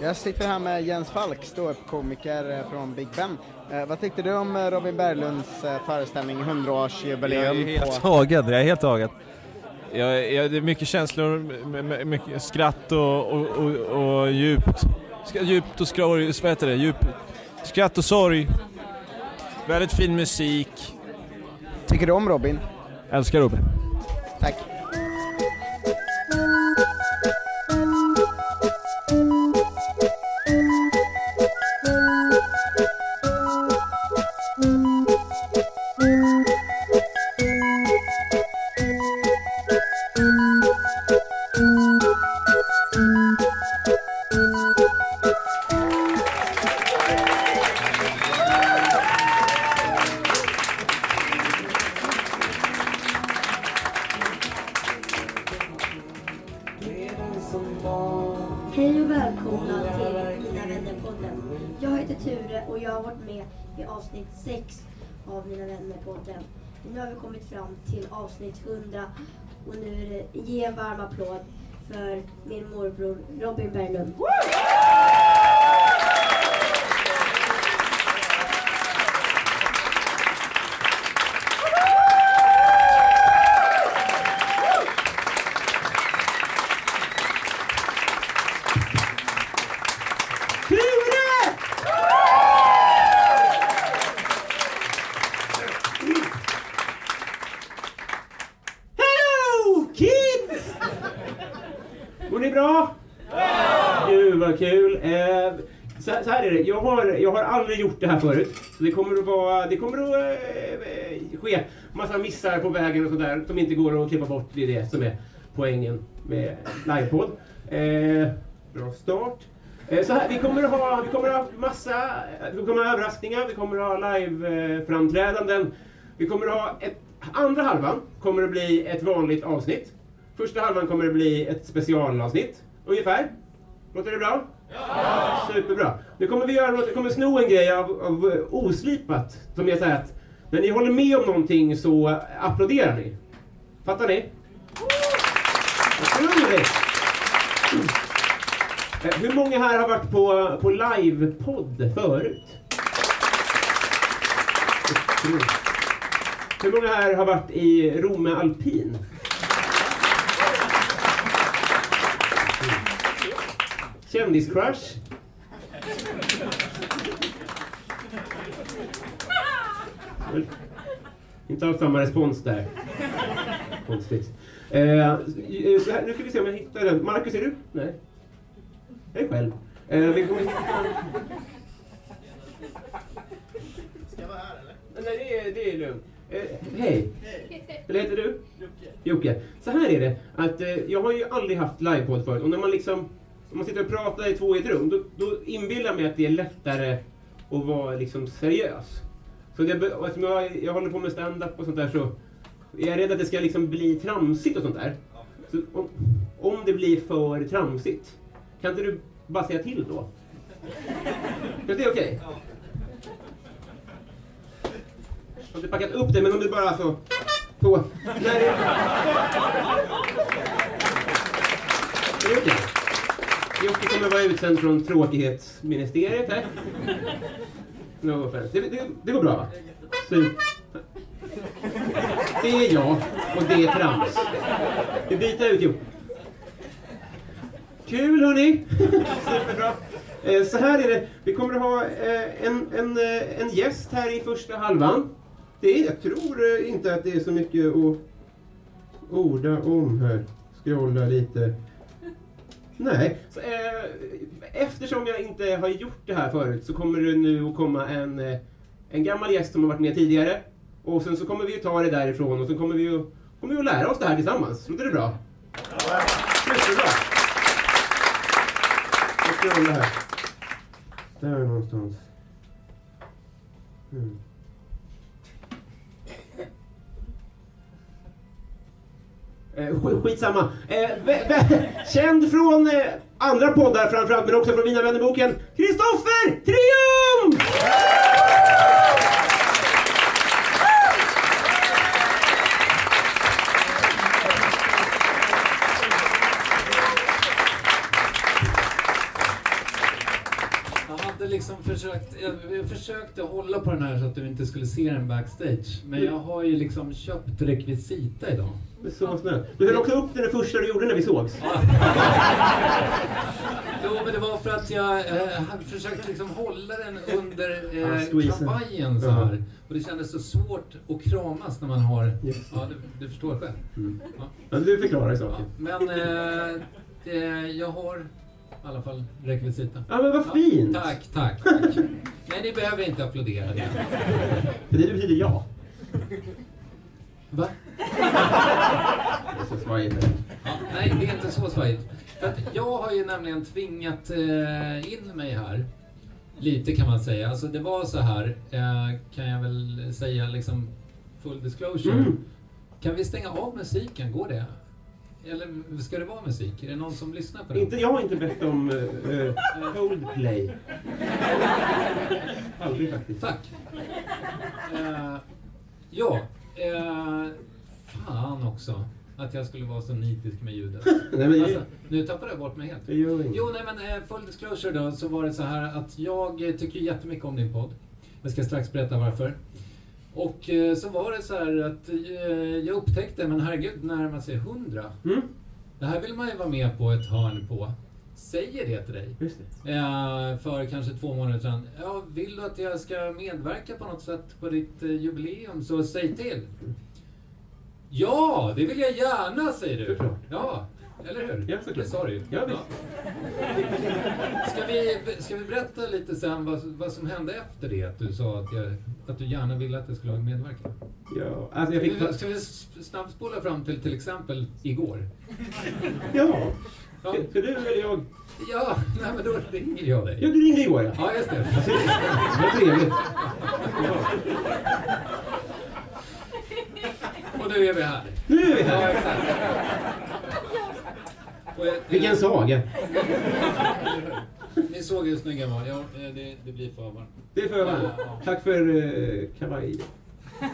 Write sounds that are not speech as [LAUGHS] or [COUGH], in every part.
Jag sitter här med Jens Falk, ståuppkomiker eh, från Big Ben. Eh, vad tyckte du om eh, Robin Berglunds eh, föreställning, 100-årsjubileum? Jag är helt tagen, jag är helt tagen. Jag, jag, det är mycket känslor, mycket skratt och, och, och, och djupt. Djupt och sorg, vad heter det? Djup, skratt och sorg. Väldigt fin musik. Tycker du om Robin? Älskar Robin. Tack. Nu har vi kommit fram till avsnitt 100 och nu är det ge en varm applåd för min morbror Robin Berglund. Hello kids! Mår ni bra? Gud vad kul. Eh, så, så här är det, jag har, jag har aldrig gjort det här förut. Så det kommer att, vara, det kommer att eh, ske massa missar på vägen och sådär som inte går att klippa bort. Det är det som är poängen med livepodd. Eh, bra start. Eh, så här, vi kommer att ha, vi kommer att ha massa, vi kommer att ha överraskningar, vi kommer att ha live-framträdanden. Vi kommer att ha ett, andra halvan kommer att bli ett vanligt avsnitt. Första halvan kommer att bli ett specialavsnitt, ungefär. Låter det bra? Ja! Superbra. Nu kommer vi göra något, kommer sno en grej av, av eh, oslipat. Som är så här att när ni håller med om någonting så applåderar ni. Fattar ni? Otroligt! Eh, hur många här har varit på, på livepodd förut? Hur många här har varit i Romme Alpin? Kändiscrush? Inte alls samma respons där. Konstigt. Eh, här, nu ska vi se om jag hittar den. Marcus, är du? Nej. Jag är själv. Eh, vi kommer hitta... Ska jag vara här eller? Nej, det är, det är lugnt. Eh, hej. Eller heter du? Jocke. Jocke. Så här är det, att eh, jag har ju aldrig haft livepodd förut och när man liksom, om man sitter och pratar i två i ett rum, då, då inbillar jag mig att det är lättare att vara liksom seriös. Så det, eftersom jag, jag håller på med stand-up och sånt där så är jag rädd att det ska liksom bli tramsigt och sånt där. Så om, om det blir för tramsigt, kan inte du bara säga till då? Är det okej? Okay? Jag har inte packat upp det, men om du bara så... Så. Där är... Okej? Okay? Var utsänd från tråkighetsministeriet här. No. Det, det, det går bra va? Super. Det är jag och det är trams. Vi byter ut Jocke. Kul hörni! Superbra. Eh, Så här är det, vi kommer att ha eh, en, en, eh, en gäst här i första halvan. Det är, jag tror inte att det är så mycket att orda om här. Scrolla lite. Nej, så, eh, eftersom jag inte har gjort det här förut så kommer det nu att komma en, eh, en gammal gäst som har varit med tidigare. Och sen så kommer vi att ta det därifrån och sen kommer vi att, kommer vi att lära oss det här tillsammans. Låter det bra? Jättebra! Jag det här. Där någonstans. Mm. Eh, skitsamma. Eh, [LAUGHS] känd från eh, andra poddar framförallt, men också från Mina vännerboken. Kristoffer Triumf! Liksom försökt, jag, jag försökte hålla på den här så att du inte skulle se den backstage. Men jag har ju liksom köpt rekvisita idag. Det Så. Du höll också upp den det första du gjorde när vi sågs. Jo, men det var för att jag eh, hade försökt liksom hålla den under eh, kavajen så Ja. här. Och det kändes så svårt att kramas när man har... Det. Ja, du, du förstår själv. Ja. Ja, du förklarar Ja, saken. men eh, eh, jag har i alla fall rekvisita. Ja, men vad fint! Tack, tack, tack. Nej, ni behöver inte applådera det. För det betyder ja. Va? Det är så svajigt. Ja, nej, det är inte så svajigt. För att jag har ju nämligen tvingat eh, in mig här. Lite kan man säga. Alltså det var så här, eh, kan jag väl säga liksom full disclosure. Mm. Kan vi stänga av musiken? Går det? Eller ska det vara musik? Är det någon som lyssnar på den? Inte, jag har inte bett om uh, Coldplay. Aldrig faktiskt. Tack. Eh, ja, eh, fan också. Att jag skulle vara så nitisk med ljudet. [LAUGHS] Nej, men Alltså, nu tappade jag bort mig helt. det inget. Jo, nej men full disclosure då, så var det så här att jag tycker jättemycket om din podd. Jag ska strax berätta varför. Och eh, så var det så här att eh, jag upptäckte, men herregud, närmar sig hundra. Mm, Det här vill man ju vara med på ett hörn på. Säger det till dig. det. Eh, för kanske två månader sedan. Ja, vill du att jag ska medverka på något sätt på ditt jubileum så säg till. Ja, det vill jag gärna, säger du. Ja, eller hur? Ja, såklart. Det ju. Ja, visst. Ska vi, ska vi berätta lite sen vad, vad som hände efter det? Att du sa att, jag, att du gärna ville att jag skulle medverka. Ja, alltså jag Ska fick... vi, ska vi snabbspola fram till till exempel igår? Ja. Ja, Ska, ska du eller jag? ja nej, men då ringer jag Ja, dig. du ringde igår ja. Ja, just det. Vad trevligt. Och nu är vi här. Nu är vi Ja, här. exakt. Och, eh, Vilken saga. Ni såg hur snygg jag var. Ja, eh, det, det blir för varmt. Det är för varmt. Tack för uh, kavaj. Ja.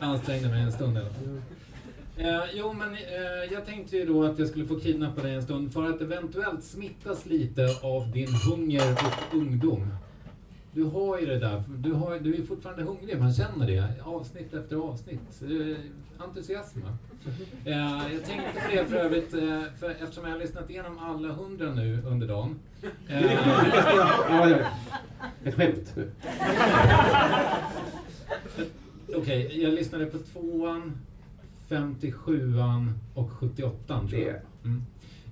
Jag ansträngde mig en stund i alla fall. Eh, jo, men eh, jag tänkte ju då att jag skulle få kidnappa dig en stund för att eventuellt smittas lite av din hunger och ungdom. Du har ju det där, du, har, du är fortfarande hungrig, man känner det. Avsnitt efter avsnitt. Eh, entusiasm. Eh, jag tänkte på det för övrigt, eh, för eftersom jag har lyssnat igenom alla hundra nu under dagen. Eh. Ja, ett skämt. Okej, jag lyssnade på tvåan, 57an och 78an tror jag. Mm.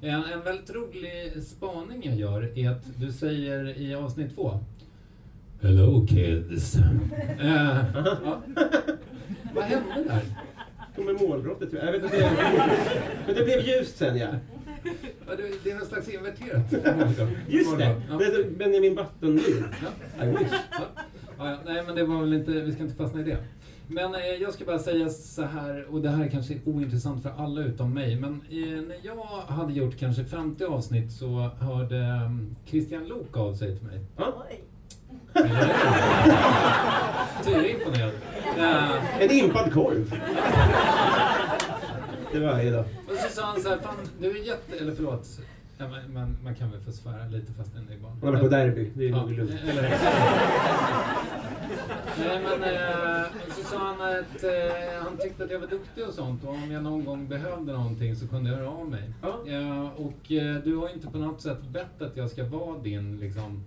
En, en väldigt rolig spaning jag gör är att du säger i avsnitt två Hello kids. Eh, [LAUGHS] ja. Vad hände där? Som med målbrottet jag. Jag vet inte. Men det blev ljust sen ja. Ja, det, det är någon slags inverterat. Just det. Ja. Det är Benjamin Button-ljud. Ja. I wish. Ja. Ja, nej, men det var väl inte, vi ska inte fastna i det. Men eh, jag ska bara säga så här, och det här är kanske ointressant för alla utom mig, men eh, när jag hade gjort kanske 50 avsnitt så hörde um, Christian Lok av sig till mig. Ja. [LAUGHS] Tyra är imponerad. Eh, En impad korv. Det var varje dag. och så sa han så här, fan du är jätte, eller förlåt, Ja, man, man, man kan väl få svära lite fast det är barn. Han har varit på derby, det är Ja, nog lugnt. eller Nej men eh, så sa han att eh, han tyckte att jag var duktig och sånt och om jag någon gång behövde någonting så kunde jag höra av mig. Ja. Ja, och eh, du har inte på något sätt bett att jag ska vara din liksom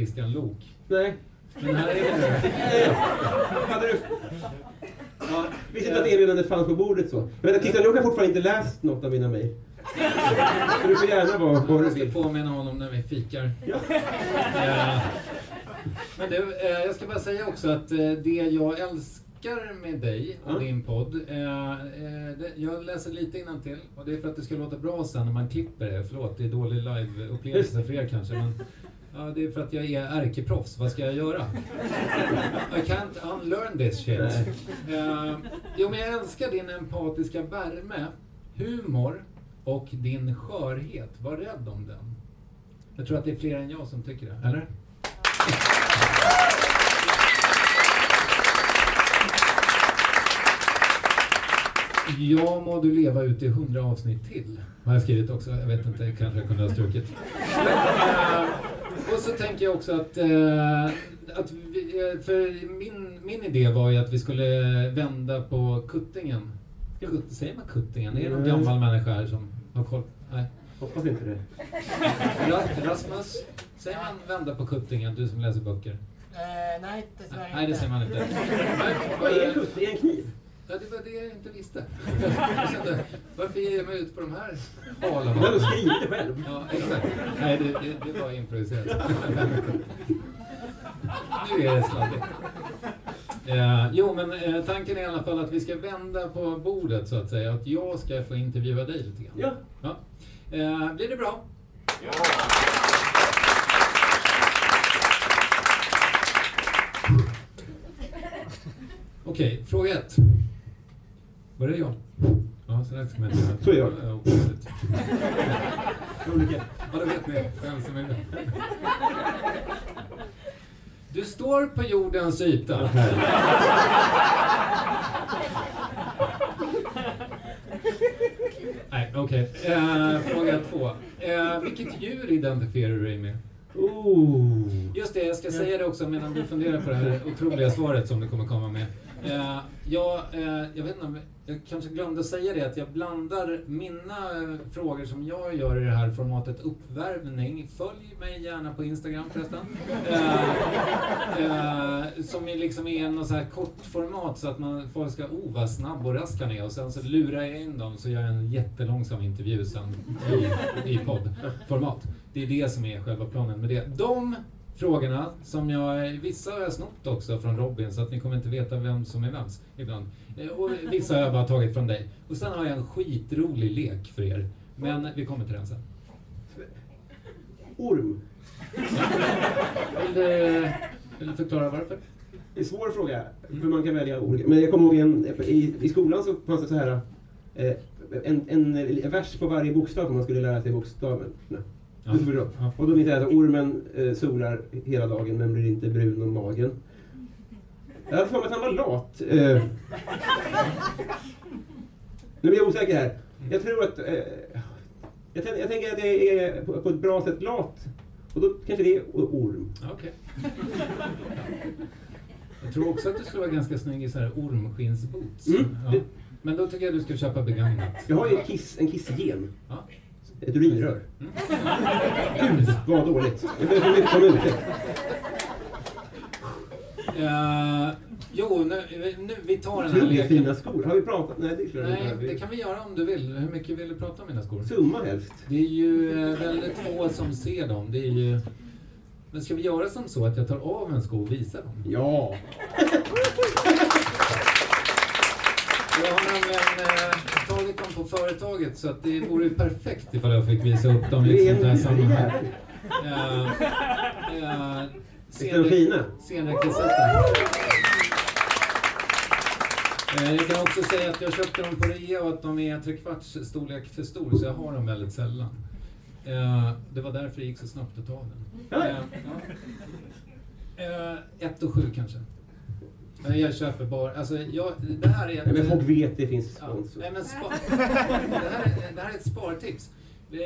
Christian Lok. Nej. Men här är [LAUGHS] du. Hade du... Ja, visste inte att erbjudandet fanns på bordet så. Men Christian Luuk har fortfarande inte läst något av mina mejl. Så du får gärna vara vad du Jag ska vill. påminna honom när vi fikar. Ja. Eh, Men du, eh, jag ska bara säga också att eh, det jag älskar med dig och Ja. din podd, eh, det, jag läser lite till och det är för att det ska låta bra sen när man klipper det. Förlåt, det är dålig live-upplevelse för er kanske. Men, ja, det är för att jag är ärkeproffs. Vad ska jag göra? I can't unlearn this shit. Eh, jo, men jag älskar din empatiska värme, humor och din skörhet. Var rädd om den. Jag tror att det är fler än jag som tycker det. Eller? Ja, må du leva ut i hundra avsnitt till. Har jag skrivit också. Jag vet inte, kanske jag kunde ha strukit. [LAUGHS] Eh, och så tänker jag också att, eh, att vi, eh, för min, min idé var ju att vi skulle vända på kuttingen. Kutt, säger man kuttingen? Är det någon Nej. gammal människa här som har koll? Nej. Hoppas inte det. Ra- Rasmus, säger man vända på kuttingen, du som läser böcker? nej, dessvärre Nej, det säger man inte. [LAUGHS] Vad är en kutt? Det är en kniv. Ja, det var det jag inte visste. Jag kände, varför ger jag mig ut på de här hala Du har skrivit det själv. Ja, exakt. Nej, det, det, det var improviserat. nu är det sladdigt. Eh, jo, men eh, tanken är i alla fall att vi ska vända på bordet så att säga. Att jag ska få intervjua dig lite grann. Ja. ja. Eh, blir det bra? Okej, fråga ett. Var det jag? Ja, så ska man inte Så är jag. Olika. Ja, då vet ni vem som är det. Du står på jordens yta. Nej, okej. Eh, fråga två. Eh, vilket djur identifierar du dig med? Oh. Just det, jag ska säga det också medan du funderar på det här otroliga svaret som du kommer komma med. Eh, jag, eh, jag vet inte jag kanske glömde säga det att jag blandar mina eh, frågor som jag gör i det här formatet uppvärmning. Följ mig gärna på Instagram förresten. Eh, eh, som liksom är något så här kort format så att man, folk ska, oh vad snabb och rask han är och sen så lurar jag in dem så gör jag en jättelångsam intervju sen i, i poddformat. Det är det som är själva planen med det. De frågorna som jag, vissa har jag snott också från Robin så att ni kommer inte veta vem som är vems ibland. Eh, Och vissa har jag bara tagit från dig. Och sen har jag en skitrolig lek för er. Men vi kommer till den sen. Orm. Vill du, vill du förklara varför? Det är en svår fråga, för man kan välja olika. Men jag kommer ihåg en, i, i skolan så fanns det så här eh, en, en, en vers på varje bokstav för man skulle lära sig bokstaven. Ja. Och då minns jag att ormen eh, solar hela dagen men blir inte brun om magen. Jag hade för mig att han var lat. Eh. Nu blir jag osäker här. Jag tror att... Eh, jag, jag tänker att jag är på, på ett bra sätt lat. Och då kanske det är orm. Okej. Jag tror också att du skulle vara ganska snygg i så här ormskinnsboots. Mm. Ja. Men då tycker jag du ska köpa begagnat. Jag har ju kiss, en kissgen. Ja. Ett urinrör. Gud, vad dåligt. Jag ber så mycket om ursäkt. Eh, jo, nu, nu, vi tar den här Otroligt leken. fina skor. Har vi pratat? Nej, det jag Nej, det kan vi göra om du vill. Hur mycket vill du prata om mina skor? Summa helst. Det är ju eh, väldigt få som ser dem. Det är ju... Men ska vi göra som så att jag tar av en sko och visar dem? Ja. Jag har nämligen eh, tagit dem på företaget så att det vore ju perfekt ifall jag fick visa upp dem i Det här en sammanhang. rejäl. Visst är de fina? Scenrekvisiten. Eh, Jag kan också säga att jag köpte dem på rea och att de är trekvarts storlek för stor så jag har dem väldigt sällan. Det var därför det gick så snabbt att ta den. Ja. Ett och sju kanske. Men jag köper bara, alltså jag, det här är Nej, men folk vet det finns Ja, sponsor. nej, men spa- [LAUGHS] det, här är, det här är ett spartips. eh,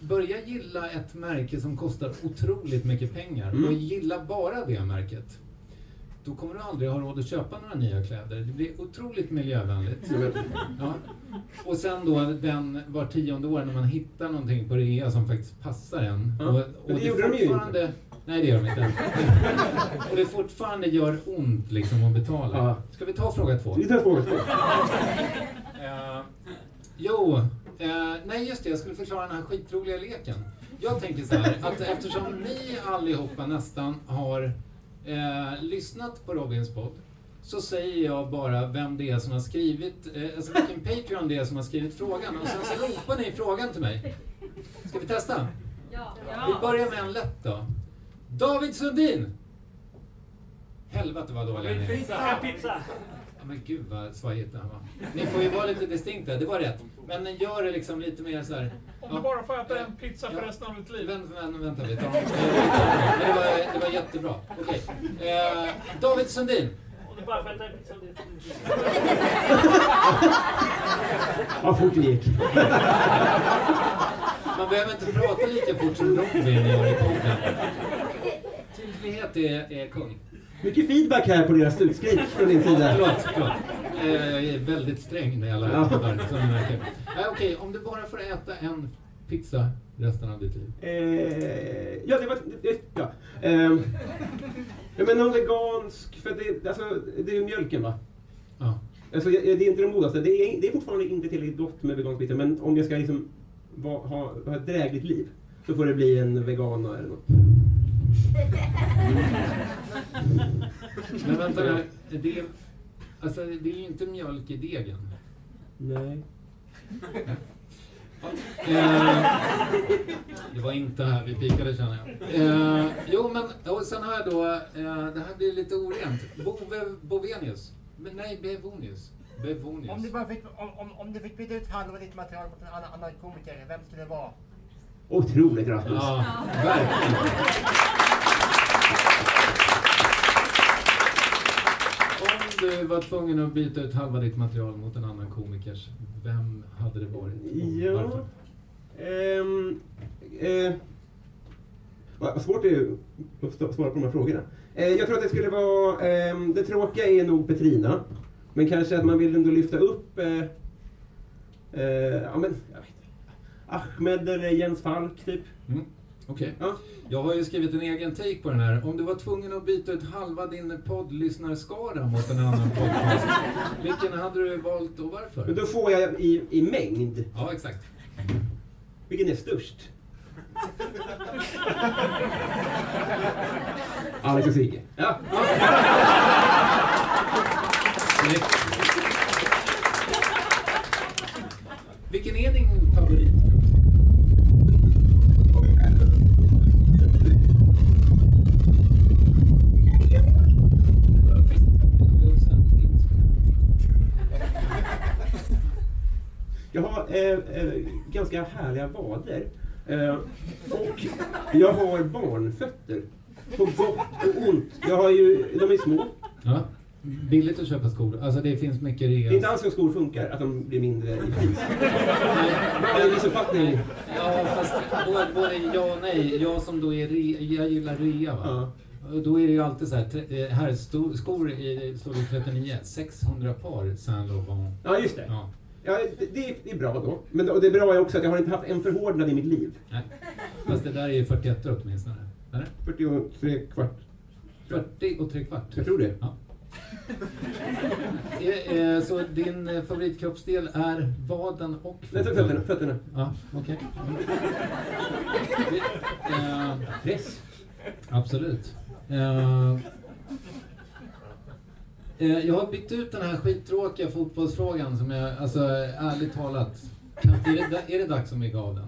börja gilla ett märke som kostar otroligt mycket pengar Mm. och gilla bara det märket. Då kommer du aldrig ha råd att köpa några nya kläder. Det blir otroligt miljövänligt. Ja. Och sen då den var tionde år när man hittar någonting på rea som faktiskt passar en. Ja, Och, och det det, gjorde de ju fortfarande... Nej, det gör de inte. [LAUGHS] och det fortfarande gör ont liksom att betala. Ja. Ska vi ta fråga två? Vi tar fråga två. Eh, jo, eh, nej just det, jag skulle förklara den här skitroliga leken. Jag tänker så här, att eftersom ni allihopa nästan har eh, lyssnat på Robins podd, så säger jag bara vem det är som har skrivit, eh, alltså vilken Patreon det är som har skrivit frågan, och sen så ropar ni frågan till mig. Ska vi testa? Vi börjar med en lätt då. David Sundin! Helvete vad dåliga ni är. Pizza! Pizza! Ja, men gud vad svajigt det här var. Ni får ju vara lite distinkta, det var rätt. Men gör det liksom lite mer så här. Om du bara får äta en pizza för resten av ditt liv. Vänta, vänta, vänta vi tar om. Men det var, det var jättebra. Okej. Eh, David Sundin. Om du bara får äta en pizza av ditt liv. Vad fort det gick. Man behöver inte prata lika fort som Robin gör i podden. Tydlighet är, är kung. Mycket feedback här på deras slutskrik från din sida. Förlåt, förlåt. Eh, Jag är väldigt sträng med alla Ja. poddar som ni märker. Eh, Okej, om du bara får äta en pizza resten av ditt liv. Eh, ja, det var... Det, ja. Eh, ja, men någon vegansk... För det, alltså, det är ju mjölken va? Ja. Alltså, det är inte de godaste. Det är, det är fortfarande inte tillräckligt gott med vegansk pizza. Men om jag ska liksom va, ha, ha ett drägligt liv så får det bli en vegana eller något. Men vänta nu, det är, alltså, det är ju inte mjölk i degen. Nej. Eh, det var inte här vi pikade känner jag. Eh, jo men, och sen har jag då, eh, det här blir lite orent. Bove Bovenius. Men nej, Bevonius. Om du, Bevonius. bara fick, om, om, om du fick byta ut halva ditt material mot en annan, annan komiker, vem skulle det vara? Otroligt Rasmus. Ja, verkligen. Om du var tvungen att byta ut halva ditt material mot en annan komikers, vem hade det varit? Ja. Varför? Ehm, eh, vad svårt det är att svara på de här frågorna. Eh, jag tror att det skulle vara... ehm, det tråkiga är nog Petrina. Men kanske att man vill ändå lyfta upp... Eh, ja, men, jag vet, Ahmed eller Jens Falk, typ. Mm. Okej. Ja. Jag har ju skrivit en egen take på den här. Om du var tvungen att byta ut halva din poddlyssnarskara mot en annan podcast, [LAUGHS] vilken hade du valt och varför? Men då får jag i, i mängd. Ja, exakt. Vilken är störst? [LAUGHS] Alex och Sigge. Ja. Vilken är din favorit? Jag har eh, eh, ganska härliga vader. Eh, och jag har barnfötter. På gott och ont. Jag har ju, de är små. Ja. Billigt att köpa skor. Alltså det finns mycket Det rea. är inte alls så skor funkar, att de blir mindre i pris. Vad är missuppfattning? Ja, fast både, både ja och nej. Jag som då är re, jag gillar rea va. Ja. Och Då är det ju alltid så här, eh, här skor i storlek 39, 600 par Saint Laurent. Ja, just det. Ja. Ja, det, det, det är bra då. Men och det bra är också att jag har inte haft en förhårdnad i mitt liv. Nej. Fast det där är ju 41 åtminstone. Eller? 43 kvart. 40 och tre kvart. Jag tror det. Ja. Eh, eh, Så din eh, favoritkroppsdel är vaden och Nej, fötterna. fötterna. Ja, okej. Eh, Press. Absolut. Eh, jag har bytt ut den här skittråkiga fotbollsfrågan som jag, alltså ärligt talat, kan, är, det, är det dags den?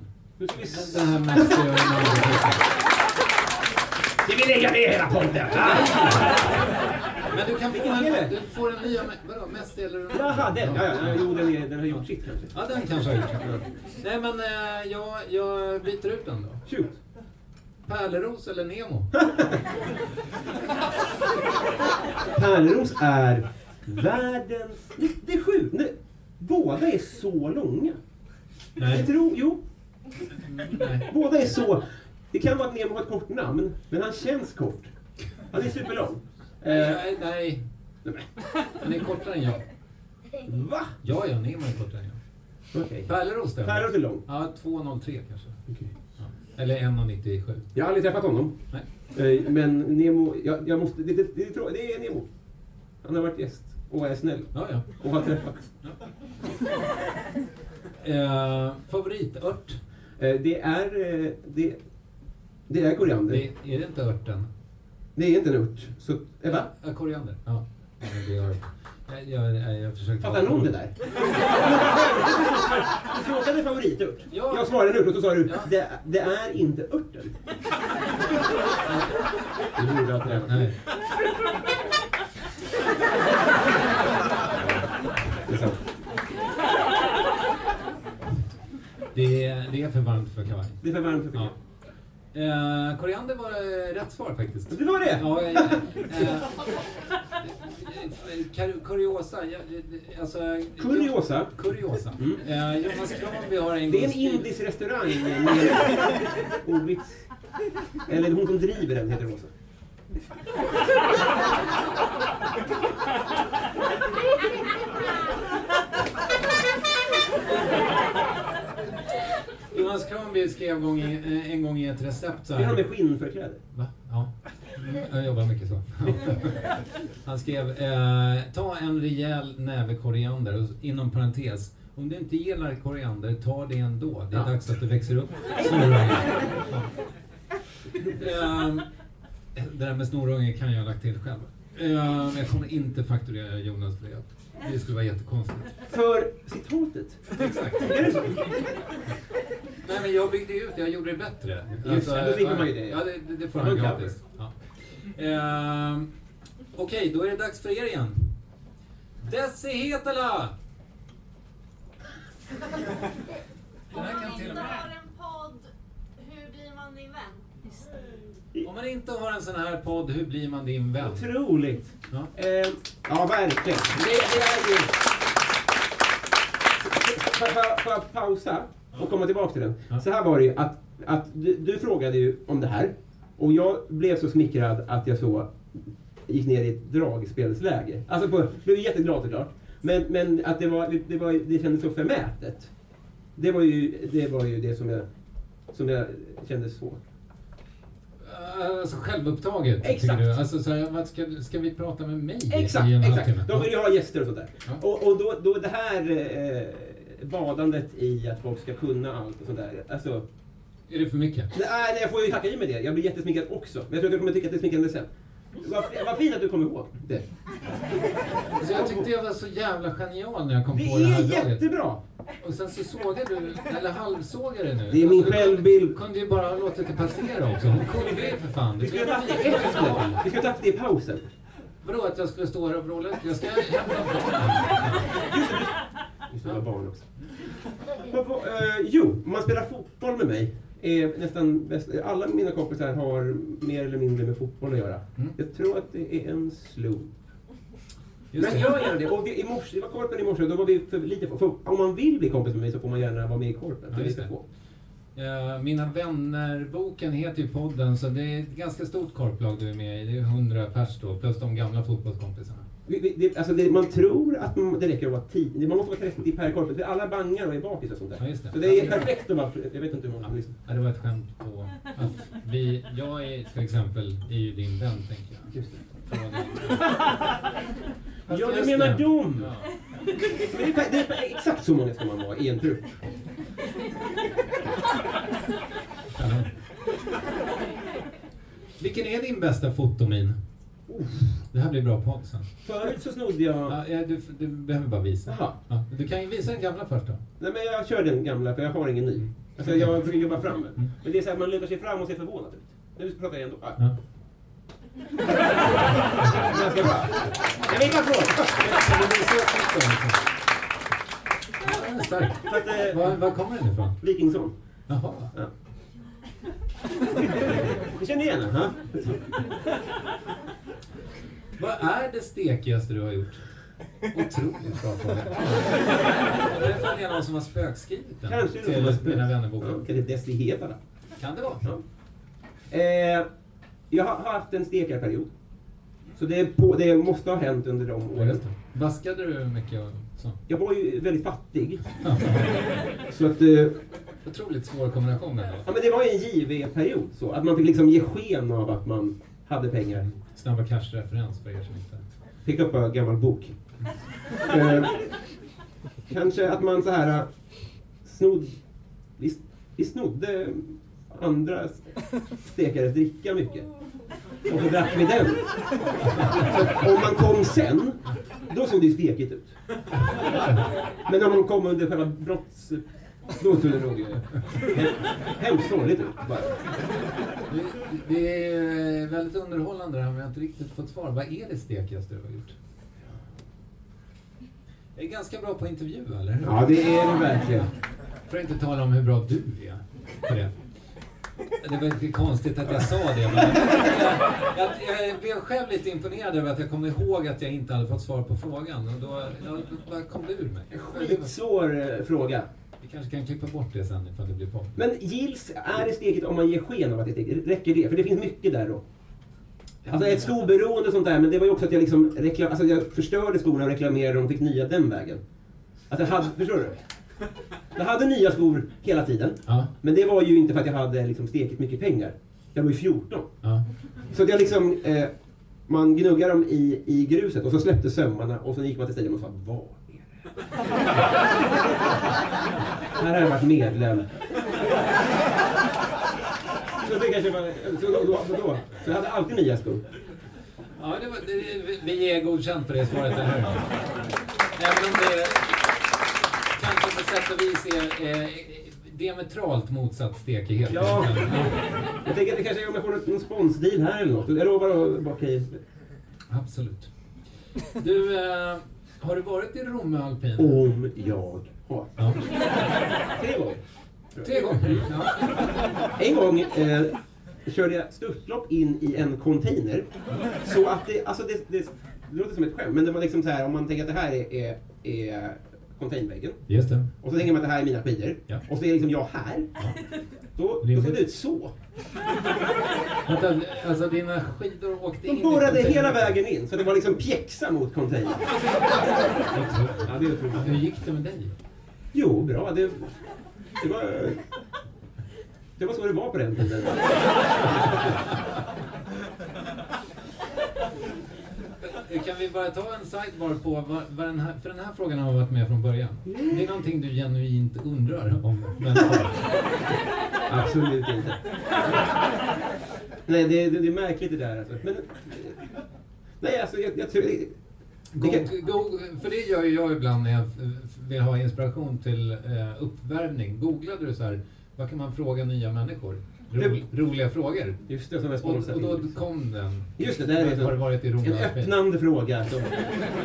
Ska vi s- Den här Messi och Ronaldo. Ska vi lägga ner hela podden? Men du kan få en, du får en ny. Vadå, Messi eller Ronaldo? Jaha, den. Ja, ja, jo, den, är, den har gjort sitt kanske. Ja, den kanske har gjort. Nej, men eh, jag, jag byter ut den då. Shoot. Pärleros eller Nemo? Pärleros är världens... Det, det är sjukt. Nej, Båda är så långa. Jag Nej. tror... Jo. Nej. Båda är så... Det kan vara att Nemo har ett kort namn, men han känns kort. Han är superlång. Eh, Nej, nej. Han är kortare än jag. va? Ja, ja, Nemo är kortare än jag. Okej. Pärleros då? Pärleros är lång. Ja, 2,03 kanske. Okej. Eller 1,97. Jag har aldrig träffat honom. Nej. Eh, Men Nemo, jag, jag måste, det, det, det, det, är Nemo. Han har varit gäst och är snäll Ja, ja. och har träffats. [LAUGHS] Eh, favoritört? Eh, Det är, eh, det, det är koriander. Det, är det inte örten? Det är inte en ört. Så, eh, va? Ja, koriander. Ja. Det jag, jag, jag försökte... Fattar någon det där? [LAUGHS] Du frågade favoritört. Ja. Jag svarade en ört och så sa du, Ja. det, det är inte örten. Du borde ha tränat. Nej. Det är sant. Det, är- det är för varmt för kavaj. Det är för varmt för Ja. ja. Eh, koriander var eh, rätt svar faktiskt. Det var det? Ja, eh, eh, kar- kuriosa, ja, eh, alltså... Kuriosa? Kuriosa. Eh, Jonas Kranby har en Det är en indisk restaurang med [LAUGHS] ordvits. Eller hon som driver den heter Rosa. [LAUGHS] Jonas Kranby skrev gång i, eh, en gång i ett recept så Det är han här. med skinnförkläde. Va? Ja. Jag jobbar mycket så. [LAUGHS] Han skrev, eh, ta en rejäl näve koriander, och inom parentes, om du inte gillar koriander, ta det ändå. Det är Ja. dags att du växer upp. Snorunge. Ja. Eh, det där med snorunge kan jag ha lagt till själv. Eh, men jag kommer inte fakturera Jonas för det. Det skulle vara jättekonstigt. För citatet. Exakt. Är det så? Nej men jag byggde ut, jag gjorde det bättre. Just det, då slipper man ju det. Ja, det, det, får Man gratis. Ja. Ehm, Okej, då är det dags för er igen. Desi Hetala! Till och med... har en podd, hur blir man din vän? Om man inte har en sån här podd, hur blir man din vän? Otroligt. Ja. Eh, ja, verkligen. Det, det är ju... Får jag- pausa och komma tillbaka till den? Ja. Så här var det ju att, att du, du frågade ju om det här och jag blev så smickrad att jag så gick ner i ett dragspelsläge. Alltså, på, jag blev jätteglad såklart. Men, men att det, var, det, var, det kändes så förmätet. Det var ju det, var ju det som, jag, som jag kände svårt. Alltså självupptaget, Exakt. du? Alltså, så här, ska, ska vi prata med mig Exakt, i en exakt. halvtimme? De vill ju ha gäster och sånt där. Ja. Och, och då, då det här eh, badandet i att folk ska kunna allt och sånt där. Alltså, Är det för mycket? nej, nej, jag får ju hacka i med det. Jag blir jättesminkad också. Men jag tror att du kommer tycka att det är sminkande sen. Vad vad fint att du kom ihåg det. Alltså, jag tyckte jag var så jävla genial när jag kom Det på det här är draget. jättebra! Och sen så sågar du, eller halvsågar det nu. Det är min Alltså, du självbild. kunde- kunde ju bara ha låtit det passera också. Hon kunde ju för fan. Vi Det skulle blev ha tagit det efter. Vi skulle ha tagit det i pausen. Vadå att jag skulle stå här och vråla? Jag ska hämta barnen. Just det, det var barn också. Vad- eh, jo, om man spelar fotboll med mig är nästan bäst, alla mina kompisar har mer eller mindre med fotboll att göra. Mm. Jag tror att det är en slump. Just Men gör gärna det. Och vi, i morse, det var korpen i morse, då var vi för lite för, för Om man vill bli kompis med mig så får man gärna vara med i korpen. Ja, det. Eh, Mina vänner-boken heter ju podden, så det är ett ganska stort korplag du är med i. Det är 100 pers då, plus de gamla fotbollskompisarna. Vi, det, alltså det, man tror att man, det räcker att vara 10, man måste vara 30 per korpen. För alla bangar och är bakis och sånt där. Ja, det. Så det är perfekt att vara, jag vet inte hur många Ja. som lyssnar. Ja, det var ett skämt på att vi, jag är till exempel, är ju din vän, tänker jag. Just det. Ja, du menar dem! Ja. Men det, är, det är exakt så många ska man vara i en trupp. Vilken är din bästa fotomin? Det här blir bra podd sen. Förut så snodde jag... Ja, ja, du, du behöver bara visa. Jaha. Ja, du kan ju visa den gamla först då. Nej men jag kör den gamla för jag har ingen ny. Alltså jag försöker jobba fram. Mm. Men det är så här, man lutar sig fram och ser förvånad ut. Nu pratar jag ändå. Ah. Ja. Ganska bra. Jag vill liksom. Ja, Starkt. Att, eh, Var, var kommer den ifrån? Wikingsson. Jaha. Ja. Ni känner igen den? ha? Vad är det stekigaste du har gjort? Otroligt bra fråga. Det är är någon som har spökskrivit den Kanske till någon som Mina vännerboken. Ja, Kan det Desi Hedala? Kan det vara? Ja. Eh, jag har haft en stekarperiod. Så det, är på, det måste ha hänt under de åren. Vaskade du mycket? Jag var ju väldigt fattig. Så att... Eh, Otroligt svår kombination ändå. ja, men det var ju en JV-period. Så att man fick liksom ge sken av att man hade pengar. Snabba cash-referens för er som inte... Fick upp en gammal bok. Eh, kanske att man så här... eh, Snod, vi, vi snodde andra stekares dricka mycket. Och så drack vi den. Så om man kom sen, då såg det stekigt ut. Men om man kom under själva brotts... Då såg det nog eh, he- hemskt sorgligt ut bara. Det, det är väldigt underhållande det här men jag har inte riktigt fått svar. Vad är det stekigaste du har gjort? Jag är ganska bra på intervju, eller hur? Ja, det är det verkligen. För att inte tala om hur bra du är på det. Det var lite konstigt att jag sa det. Men jag, jag, jag blev själv lite imponerad över att jag kom ihåg att jag inte hade fått svar på frågan. Och då, ja, kom det ur mig. Skitsvår eh, fråga. Vi kanske kan klippa bort det sen ifall det blir podd. Men gills, är det steket om man ger sken av att det är steket? Räcker det? För det finns mycket där då. Alltså ett skoberoende och sånt där, men det var ju också att jag liksom reklam, alltså jag förstörde skorna och reklamerade och fick nya den vägen. Alltså hade, förstår du? Jag hade nya skor hela tiden. Ja. Men det var ju inte för att jag hade liksom stekit mycket pengar. Jag var ju 14. Ja. Så att jag liksom, eh, man gnuggade dem i, i gruset och så släppte sömmarna och så gick man till stigen och sa vad är det här? har jag varit medlem. Så det kanske var, så då, då, då, så jag hade alltid nya skor. Ja, det var, det, vi är godkänt på det svaret, eller hur? Även om det på sätt och vis är eh, diametralt motsatt stekighet. Ja. Jag tänker att det kanske är om jag får någon, någon sponsdeal här eller något. Jag lovar att baka i. Absolut. Du, eh, har du varit i Romme alpin? Om jag har. Ja. Tre gånger. Tre gånger? Ja. En gång eh, körde jag störtlopp in i en container. Så att det, alltså det, det, det låter som ett skämt, men det var liksom så här om man tänker att det här är, är, är containerväggen. Just det. Och så tänker man att det här är mina skidor. Ja. Och så är liksom jag här. Då, då såg det ut så. Vänta, alltså dina skidor åkte in De borrade hela vägen in, så det var liksom pjäxa mot containern. Ja, det är otroligt. Hur gick det med dig? Jo, bra. Det, det var... Det var så det var på den tiden. Kan vi bara ta en sidebar på vad, vad den här, för den här frågan har varit med från början. Det är någonting du genuint undrar om. Absolut inte. Nej, det, det, det är märkligt det där alltså. Men, nej, alltså jag, jag tror... Go- go- för det gör ju jag ibland när jag vill ha inspiration till eh, uppvärmning. Googlade du så här, vad kan man fråga nya människor? Ro, roliga frågor. Just det, som är Och, och då kom den. Just det, där är Har du varit i en öppnande fråga som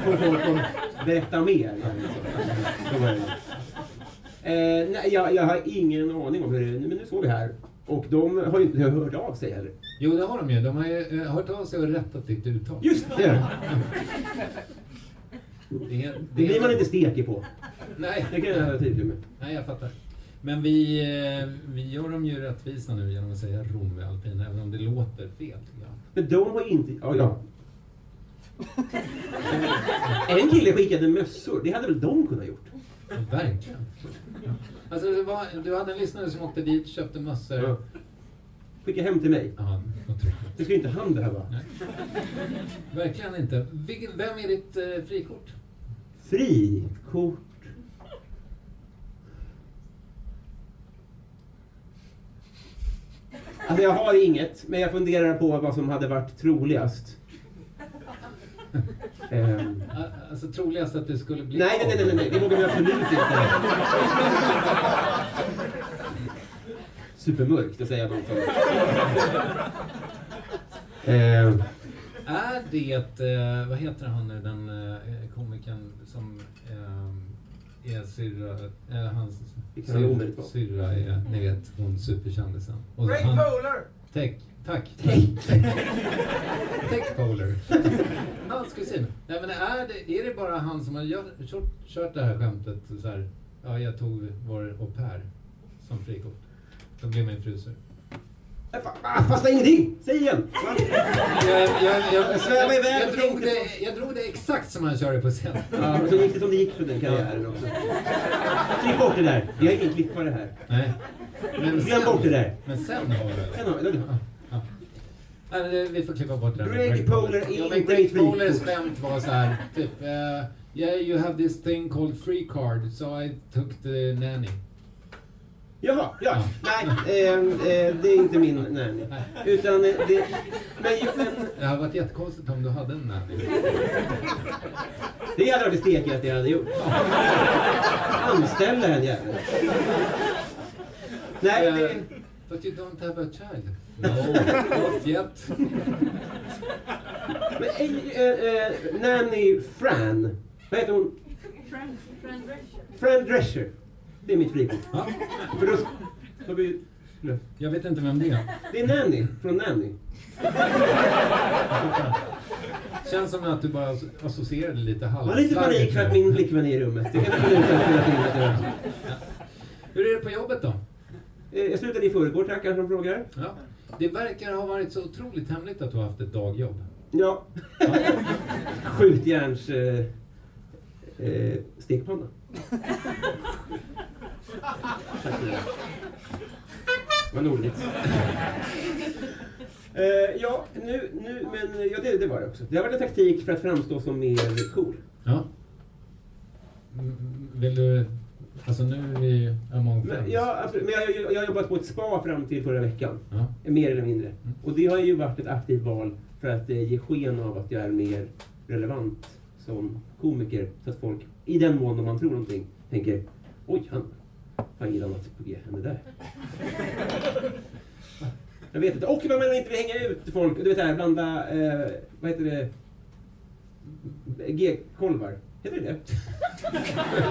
får folk att berätta mer. Det. Eh, nej, jag, jag har ingen aning om hur det är. Men nu står vi här. Och de har ju inte hört av sig heller. Jo, det har de ju. De har ju eh, hört av sig och rättat ditt uttal. Just det! Det, är- Det blir man inte stekig på. Nej. Det kan jag vara tydlig med. Nej, jag fattar. Men vi, eh, vi gör dem ju rättvisa nu genom att säga Rom med alpin, även om det låter fel. Men de har inte... Ja, ja. [LAUGHS] En kille skickade mössor. Det hade väl de kunnat gjort? Ja, verkligen. Alltså, var, du hade en lyssnare som åkte dit, köpte mössor. Ja. Skicka hem till mig. Ja. Det ska inte han behöva. Nej. Verkligen inte. Vem är ditt eh, frikort? Frikort. Alltså jag har inget, men jag funderar på vad som hade varit troligast. A- Alltså troligast att du skulle bli nej, nej, nej, nej, nej, det vågar vi absolut inte. Supermörkt att säga något sånt. Ehm, Är det, eh, vad heter han nu, den eh, komikern som eh, är syrra, eh, hans Vi kan ju syr- omedelbart. syrra är, ni vet, hon superkändisen. Och Ray han- Polar! Tech. Tack. Tech Polar. Hans kusin. Nej men är det, är det bara han som har gör, kört, kört det här skämtet så här, ja jag tog vår au pair som frikort. Då blev min fru sur. Ah, fasta ingenting! Säg igen! Jag, jag, jag, svävar iväg jag, drog det, jag drog det exakt som han körde på scen. Ja, och så gick det som det gick för den karriären också. Klipp bort det där. Vi har ingen klippare här. Nej. Men Glöm bort det där. Men sen har vi det. Sen har vi det. Ja. Vi får klippa bort det. där Greg Poler är inte Greg. Polers skämt var så här, typ eh, Yeah, you have this thing called free card, so I took the nanny. Jaha, ja. Nej, eh, eh, det är inte min nanny. Utan eh, det... Men, men Det hade varit jättekonstigt om du hade en nanny. det hade varit stekigt att jag hade gjort. Anställa en jävel. Nej, Eh, det... But you don't have a child. No, not yet. Men, eh, eh, eh, nanny Fran. Vad heter hon? Friend Drescher. Fran Drescher. Det är mitt frikort. Ja. För då... då blir, Jag vet inte vem det är. det är Nanny från Nanny. Känns som att du bara associerade lite Jag halvt. har lite panik för att min flickvän är i rummet. Det jag till att jag... Hur är det på jobbet då? Eh, Jag slutade i förrgår, tackar som frågar. Ja. Det verkar ha varit så otroligt hemligt att du har haft ett dagjobb. Ja. Skjutjärns... Eh, eh, stekpanna. Vad roligt. Eh, ja, nu, nu, men ja, det, det var det också. Det har varit en taktik för att framstå som mer cool. Ja. Mm, Vill du... Alltså nu är vi among friends. ja, absolut. men jag, jag, jag har jobbat på ett spa fram till förra veckan. Ja. Mer eller mindre. Och det har ju varit ett aktivt val för att eh, ge sken av att jag är mer relevant som komiker. Så att folk, i den mån de man tror någonting, tänker oj, han har inget annat på G än det där. Jag vet inte. Och man vill inte vill hänga ut folk. Du vet det här, blanda, eh, vad heter det? G-kolvar. Heter det det?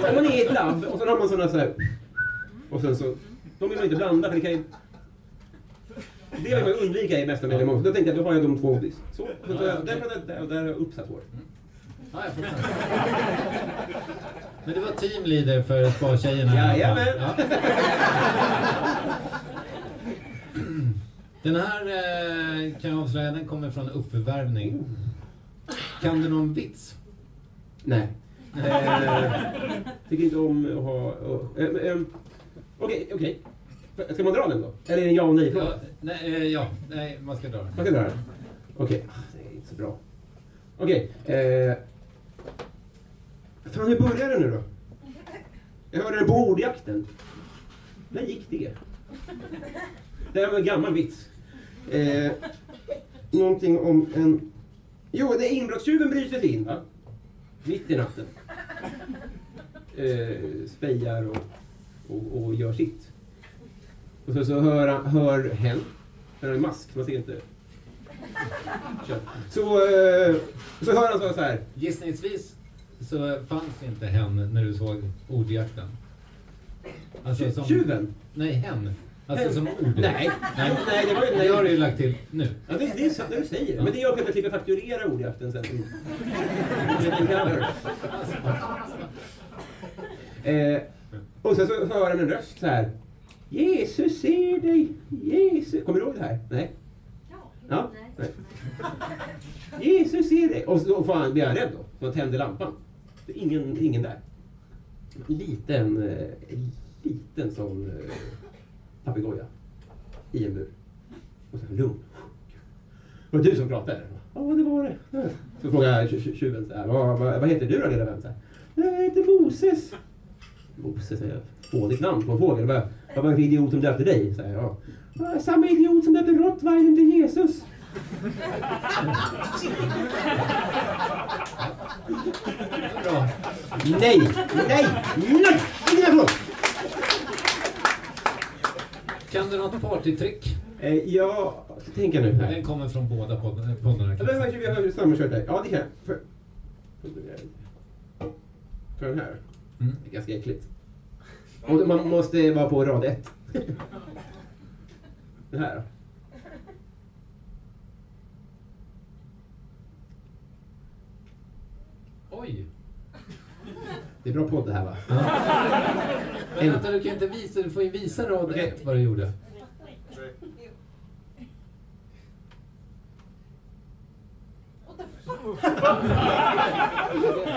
Om man är i ett labb och sen har man sådana så här. Och sen så, de vill man inte blanda för det kan ju... Det vill man undvika i bästa möjliga mån. Så Då tänkte jag, då har jag de två. Så, så, så där, där, där, där har jag uppsatt hår. Ja, jag fattar. Men det var teamleader för fall. Jajamän. Ja. Den här eh, kan jag avslöja, den kommer från uppvärmning. Kan du någon vits? Nej. Eh, tycker inte om att ha... eh, eh, eh, Okej, okej. Ska man dra den då? Eller är det en ja och nej? Ja, nej, ja, nej, man ska dra den. Man ska dra den? Okej. Ah, Det är inte så bra. Okej. Eh, fan, hur börjar det nu då? Jag hörde det på ordjakten. När gick det? Det här var en gammal vits. Eh, någonting om en... Jo, det är inbrottstjuven bryter sig in, va? Mitt i natten. Eh, spejar och, och, och gör sitt. Och så, så hör, han- hör hen, han har en mask, man ser inte. Så, eh, så hör han så här. Gissningsvis så fanns det inte hen när du såg ordjakten. Alltså som... Tjuven? Nej, hen. Alltså Hen. som ord. Nej. nej. Nej, det var ju- nej. Det har du ju lagt till nu. Ja, det, det är sant det du säger. Men det gör att jag slipper fakturera ordjakten sen. [LAUGHS] Eh, och sen så hör han en röst så här. Jesus ser dig, Jesus. Kommer du ihåg det här? Nej? Ja? Nej. Jesus ser dig. Och så får han, blir han rädd då. Så han tänder lampan. Det är ingen, ingen där. Liten, eh, liten sån eh, papegoja. I en bur. Och sen lugn. Det var du som pratade? Ja, det var det. Så frågar tjuven så här, vad, vad, heter du då lilla vän? Jag heter Moses. Moses är ett fånigt namn på en fågel. Vad var det för idiot som döpte dig? Så här, "Ja, Samma idiot som döpte rottweilern till Jesus. Bra. Nej, nej, nej! Applåd! Kan du något partytrick? Eh, ja, ska tänka nu här. Den kommer från båda poddarna. poddarna Ja, men Vi har sammankört där. Ja, det kan jag. För, för den här. Mm. Det är ganska äckligt. Och man måste vara på rad ett. [LAUGHS] Den här då. Oj. Det är bra podd det här va? Men vänta, du kan inte visa, du får ju visa rad ett vad du gjorde.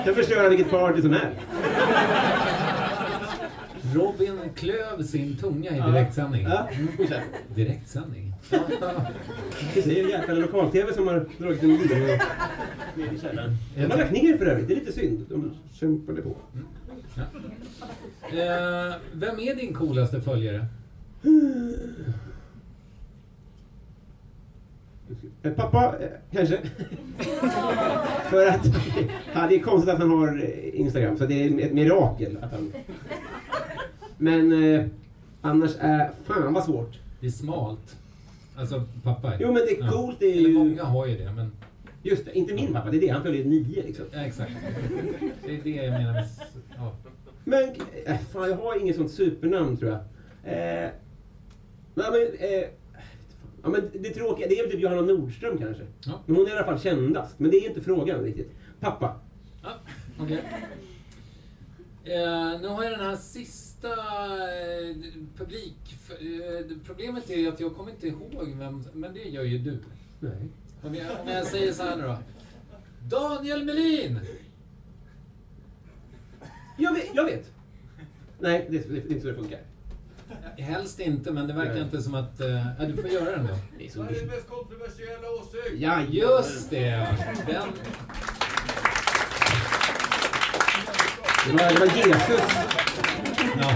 kan förstöra vilket party som helst. Robin klöv sin tunga i Ja. direktsändning. Ja, fortsätt. Direktsändning? Det är en jäkla lokal-tv som har dragit en video ner i källaren. De har lagt ner för övrigt, det är lite synd. De kämpade på. Eh, vem är din coolaste följare? Eh, Pappa, eh, kanske. För att ja, det är konstigt att han har eh, Instagram, så det är ett mirakel att han... Men annars är... Fan vad svårt. Det är smalt. Alltså pappa. Jo men det är coolt, det är Eller ju... många har ju det, men... Just det, inte min pappa, det är det. Han följer nio liksom. Ja, exakt. Det är det jag menar med... Ja. Men, äh, fan jag har inget sånt supernamn tror jag. Eh, nej, men, eh, ja, men det tråkiga, det är väl typ Johanna Nordström kanske. Ja. Men hon är i alla fall kändast. Men det är inte frågan riktigt. Pappa. Ja, okej. Eh, nu har jag den här sista eh, publik... Eh, problemet är ju att jag kommer inte ihåg vem... Men det gör ju du. Nej. Om jag, om jag säger så här nu då. Daniel Melin! Jag vet. Jag vet. Nej, det, det, det är inte så det funkar. Helst inte, men det verkar inte som att... Eh, ja, du får göra den då. Det är så Sveriges mest kontroversiella åsikt! Ja, Just det! Den... Det var, det var Jesus, Ja.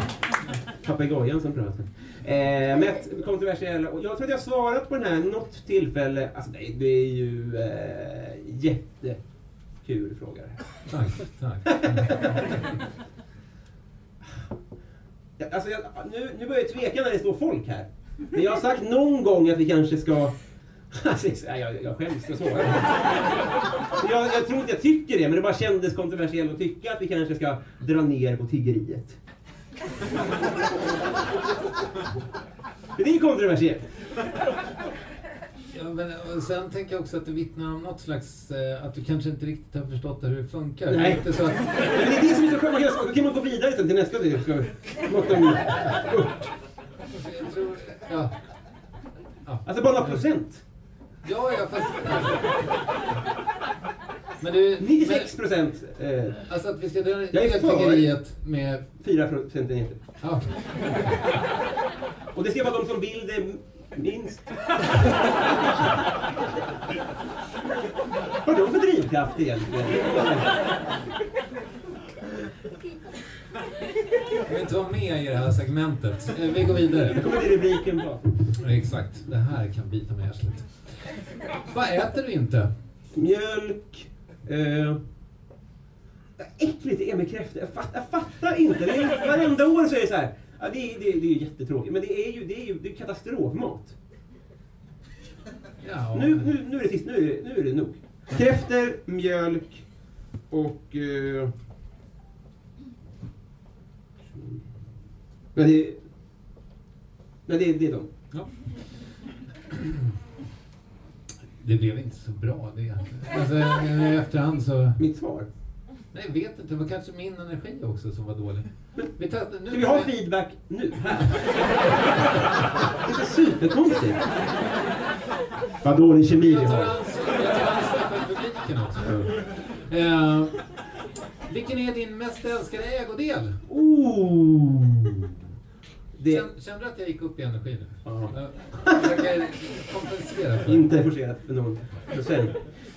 papegojan som pratade. Eh, mest kontroversiella. Och jag tror att jag svarat på den här något tillfälle. Alltså det, det är ju eh, jättekul fråga. det här. Tack, tack. Alltså jag, nu, nu börjar jag tveka när det står folk här. Men jag har sagt någon gång att vi kanske ska... Nej, jag, jag skäms för så. Jag, jag tror inte jag tycker det, men det bara kändes kontroversiellt att tycka att vi kanske ska dra ner på tiggeriet. För det är kontroversiellt. Ja, men, och sen tänker jag också att det vittnar om något slags... Eh, att du kanske inte riktigt har förstått hur det funkar. Det är Nej. inte så att... Men det är det som är så skönt. Då kan man gå vidare sen till nästa del. Något om... Jag tror, ja. Alltså bara några procent. Ja, ja, fast... Men du... 96 procent. Eh, alltså att vi ska dra ner Jag är för- tiggeriet med... 4 procentenheter. Ja. Och det ska vara de som vill det minst. Vad har de för drivkraft egentligen? Jag vill inte vara med i det här segmentet. Eh, Vi går vidare. Det kommer till rubriken på. Exakt. Det här kan bita mig i arslet. Vad äter du inte? Mjölk. Eh, äckligt det är med kräftor. Jag, fatt, jag fattar inte. Det är, varenda år så är det så här. Ja, det, är, det, är- det är jättetråkigt. Men det är ju, det är ju det är katastrofmat. Ja. Nu, nu, nu är det sist. Nu är det, nu är det nog. Kräftor, mjölk och... Eh, men det, men det, det är de. Ja. Det blev inte så bra det. Alltså, i efterhand så... Mitt svar. Nej, jag vet inte. Det var kanske min energi också som var dålig. Vi tar, nu Ska vi ha feedback nu? Här? Det är superkonstigt. Vad dålig kemi vi har. jag tar ansvar för publiken också. Eh, vilken är din mest älskade ägodel? Oh. Det, Känn, kände du att jag gick upp i energi nu? Ja. Jag försöker kompensera för inte forcerat för någon procent.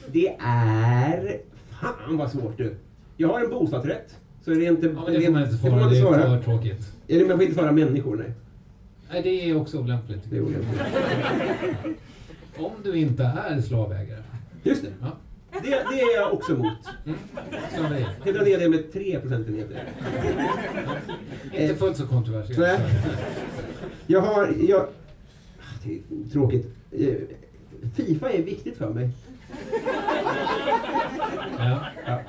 Det är... Fan vad svårt du. Jag har en bostadsrätt. Så är det inte... Ja, men det får man inte det får svara. Det inte är svara. för tråkigt. Är det, man får inte svara människor, nej. Nej, det är också olämpligt. Det är olämpligt. Om du inte är slavägare. Just det. Ja. Det, det är jag också emot. Mm. Som dig. Drar ner det med 3 procentenheter. Inte fullt så kontroversiellt. Nej. Jag har... Jag, Ah, det är tråkigt. Eh, Fifa är viktigt för mig. Ja. Ja.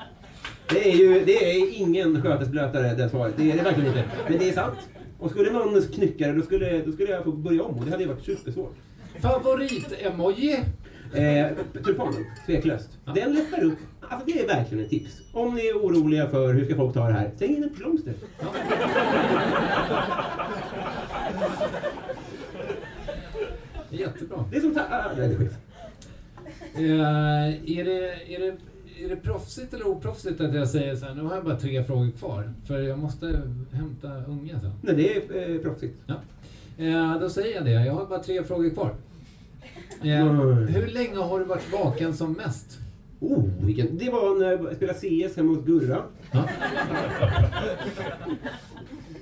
Det är ju det är ingen skötesblötare det svaret. Det är det verkligen inte. Men det är sant. Och skulle någon knycka det då skulle, då skulle jag få börja om och det hade ju varit supersvårt. Favorit-emoji? Eh, tulpanen, tveklöst. Den lättar upp. Alltså det är verkligen ett tips. Om ni är oroliga för hur ska folk ta det här, släng in ett blomster. Jättebra. Det är som ta- ah, nej, det är skit. Eh, är, det, är, det, är det proffsigt eller oproffsigt att jag säger så här, nu har jag bara tre frågor kvar, för jag måste hämta unga sen. Nej, det är eh, proffsigt. Ja. Eh, då säger jag det, jag har bara tre frågor kvar. Eh, hur länge har du varit vaken som mest? Oh, vilken, det var när jag spelade CS hemma hos Gurra. Ja.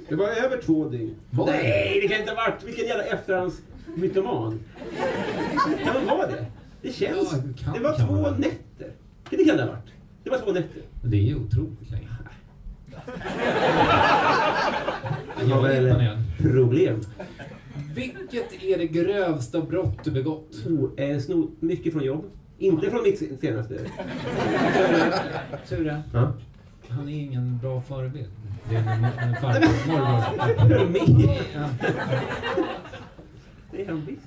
Det var över två dygn. Var? Nej, det kan inte ha varit. Vilken jävla efterhandsmytoman. Kan man vara det? Det känns. Ja, det kan- det var två det. nätter. Det kan det ha varit. Det var två nätter. Det är otroligt länge. Jag var väl problem. Vilket är det grövsta brott du begått? Oh, eh, snott mycket från jobb. Inte från mitt senaste. Ture, Ja. han är ingen bra förebild. Det är en, en farbror, morbror. Ja. Det är han visst.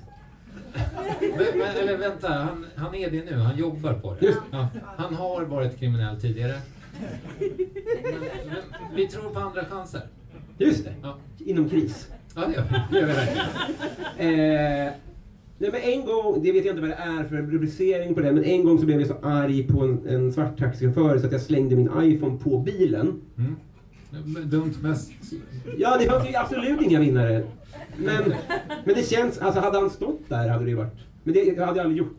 Men, men, eller vänta, han, han är det nu. Han jobbar på det. Ja, han har varit kriminell tidigare. Men, men vi tror på andra chanser. Just det. Ja, Inom kris. Ja det gör vi. Det gör vi verkligen. Eh, nej men en gång, det vet jag inte vad det är för rubricering på det, men en gång så blev jag så arg på en, en svart taxichaufför så att jag slängde min iPhone på bilen. Mm. Dumt mest. Ja, det fanns ju absolut inga vinnare. Men, men det känns, alltså hade han stått där hade det ju varit. Men det hade jag aldrig gjort.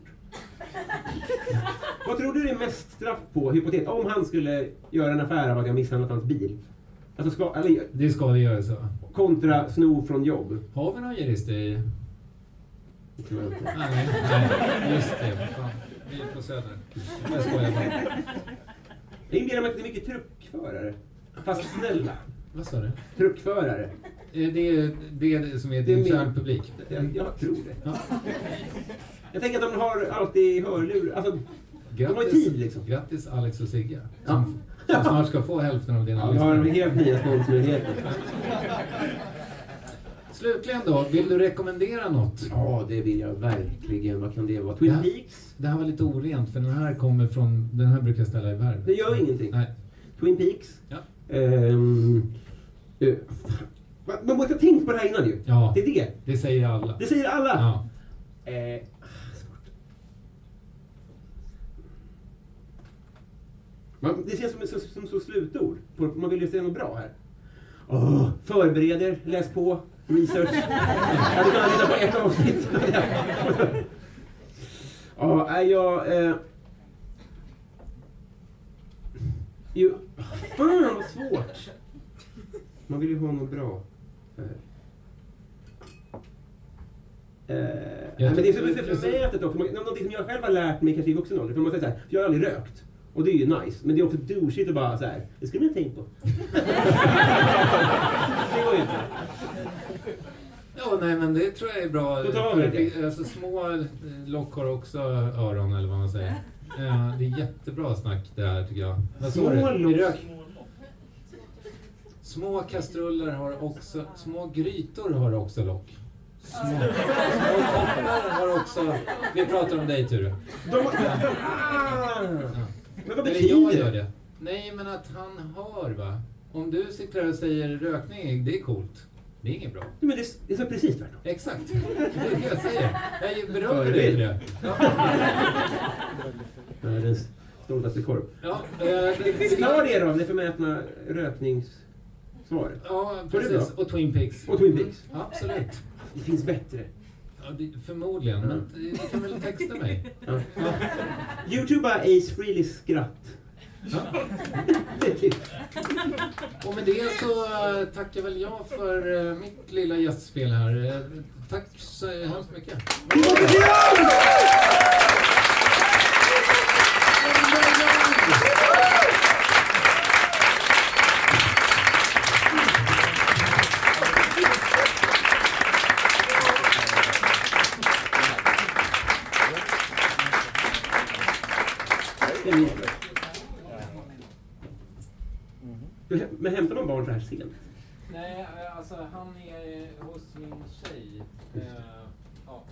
Vad tror du det är mest straff på, hypotet, om han skulle göra en affär av att jag misshandlat hans bil? Alltså ska, eller, Det ska det göra så. Kontra sno från jobb. Har vi någon jurist i... Det tror jag inte. Nej, nej, just det. Fan. Vi är på Söder. Jag skojar bara. Jag inbillar mig att det är mycket truckförare. Fast snälla. Vad sa du? Truckförare. Eh, Det är det, det som är Det är din min- kärnpublik. Jag, jag tror det. Ja. Jag tänker att de har alltid hörlurar. Alltså, de har tid liksom. Grattis Alex och Sigge. Som, som snart ska få hälften av dina Ja, vi har lyssnare. helt nya sponsmöjligheter. Slutligen då, vill du rekommendera något? Ja, det vill jag verkligen. Vad kan det vara? Twin. Peaks? Det här var lite orent för den här kommer från, den här brukar jag ställa i värv. Det gör ingenting. Nej. Twin Peaks. Ja. Fan. Man- Man måste ha tänkt på det här innan ju. Ja. Det är det. Det säger alla. Det säger alla. Ja. Eh, Man, det känns som, som, som så slutord. På, man vill ju säga något bra här. Åh, förbereder, läs på, research. [LAUGHS] Jag hade kunnat lyssna på ett avsnitt. Ja, jag... Eh, ju, fan vad svårt. Man vill ju ha något bra. Eh, nej, men det är för, för, också. Någonting som jag själv har lärt mig kanske i vuxen ålder. För man säger så här, jag har aldrig rökt. Och det är ju nice. Men det är också douchigt att bara så här, det skulle man ha tänkt på. [LAUGHS] det går ju inte. Ja, nej men det tror jag är bra. Då tar vi det. Alltså, små eh, lock har också öron eller vad man säger. Ja, det är jättebra snack det här tycker jag. Vad sa Små du? Små kastruller har också, små grytor har också lock. Små, små koppar har också, vi pratar om dig Ture. De, ah, men vad Eller jag betyder gör det? Nej men att han hör va. Om du sitter här och säger rökning, det är coolt. Det är inget bra. Men det, det är så precis tvärtom. Exakt. Det är det jag säger. Jag berömmer dig för det. Ja. [LAUGHS] Stoltaste korv. Ja, eh, det- Ta det då, det förmätna rökningssvaret. Ja, precis. Och Twin Peaks. Och Twin Peaks. Absolut. Det finns bättre. Ja, det, förmodligen, men du kan väl texta mig? Ja. Youtuba Ace Frehley skratt. Ja. Det är typ. Och med det så eh, tackar väl jag för eh, mitt lilla gästspel här. Eh, Tack så hemskt mycket. Men- hämtar man barn så här sent? Nej, alltså han är hos min tjej. ja.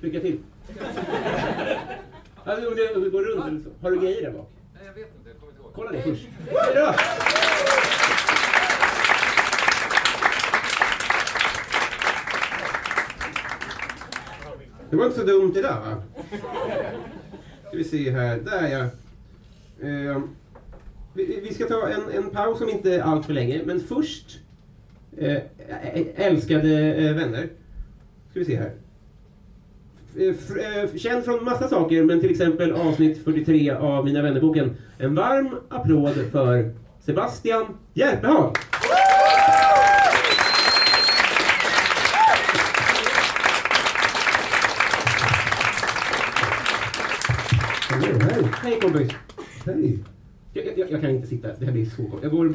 Lycka till. Alltså, om det går runt eller så. Har du grejer där bak? Nej, jag vet inte. Jag kommer inte ihåg. Kolla det först. Det var inte så dumt det där va? Ska vi se här, där ja. Eh, vi, vi ska ta en, en paus som inte är allt för länge, men först eh, älskade eh, vänner. Ska vi se här. Eh, eh, känd från massa saker, men till exempel avsnitt 43 av Mina vännerboken. En varm applåd för Sebastian Järpehag. Hej! Kompis! Hej! Jag, jag, jag kan inte sitta, det här blir så konstigt. Jag går...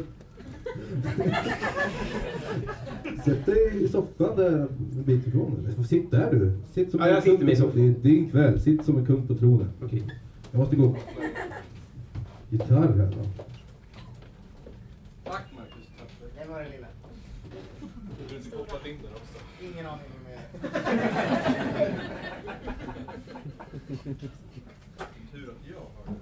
Sätt dig i soffan där en bit ifrån. Eller, Sitt där du. Sitt som Ja, en jag sitter kung med soffan. Det är din kväll. Sitt som en kung på tronen. Okej. Jag måste gå. Gitarr här då. Tack Marcus. Det var det lilla. Du inte kopplat in den också. Ingen aning om det. [LAUGHS] Tur att jag har den.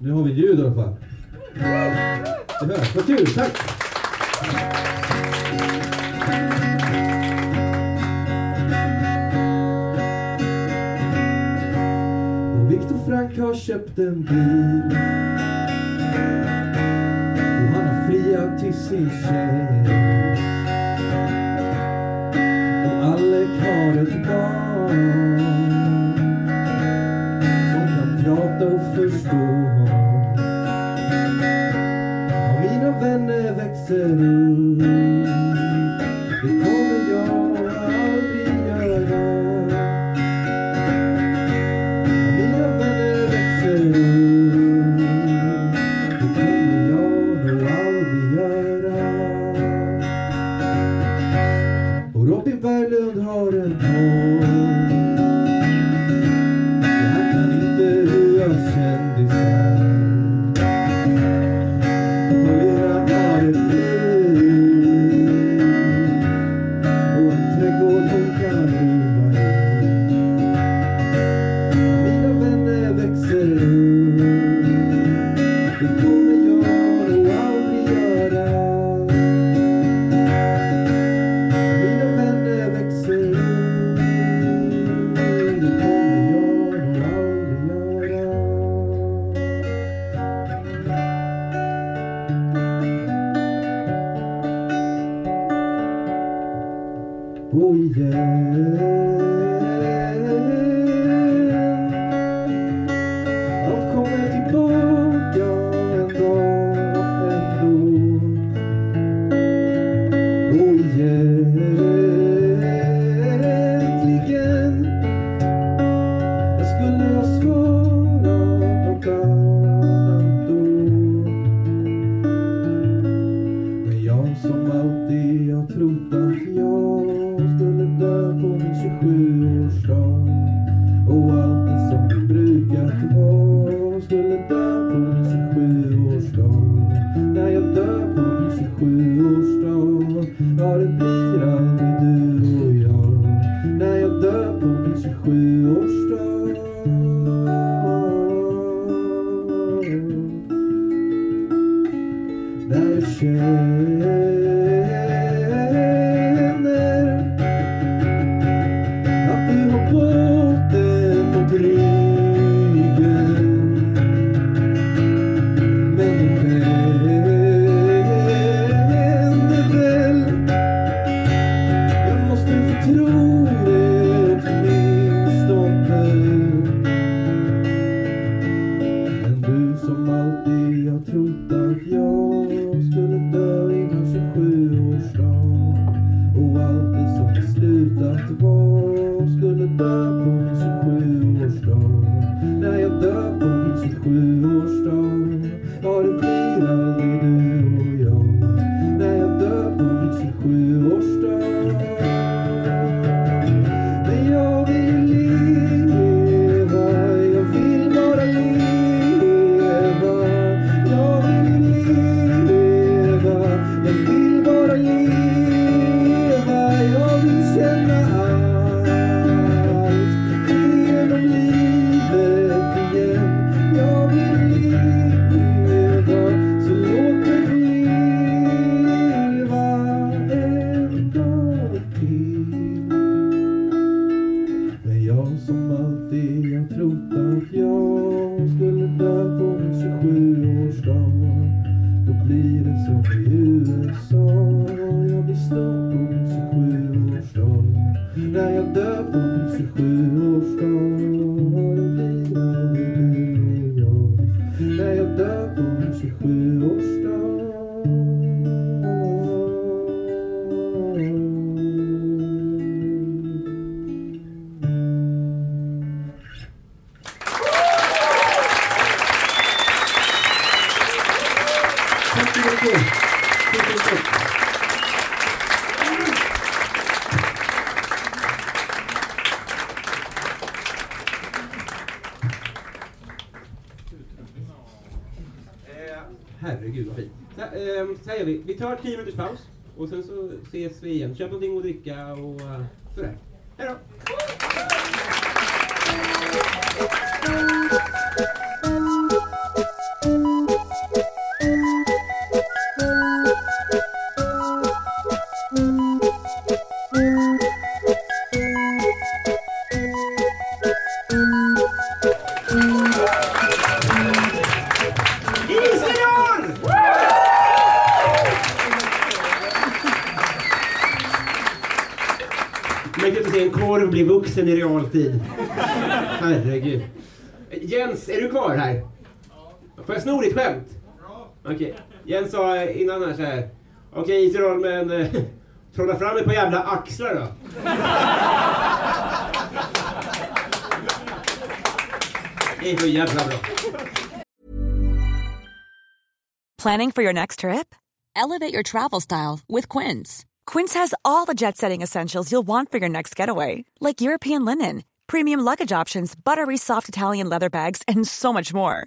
Nu har vi ljud i alla fall. Det hörs. Vad kul. Tack! Och Viktor Frank har köpt en bil. Och han har friat till sin tjej. Har ett barn som kan prata och förstå. Och mina vänner växer upp. Tar 10 minuters paus och sen så ses vi igen. Köp någonting att dricka och eh, Får jag sno ditt skämt? Okej. Jens sa innan här så här. Okej Israel, men eh, trolla fram ett par jävla axlar då. Det är så jävla bra. Planning for your next trip? Elevate your travel style with Quince. Quince has all the jet setting essentials you'll want for your next getaway, like European linen, premium luggage options, buttery soft Italian leather bags, and so much more.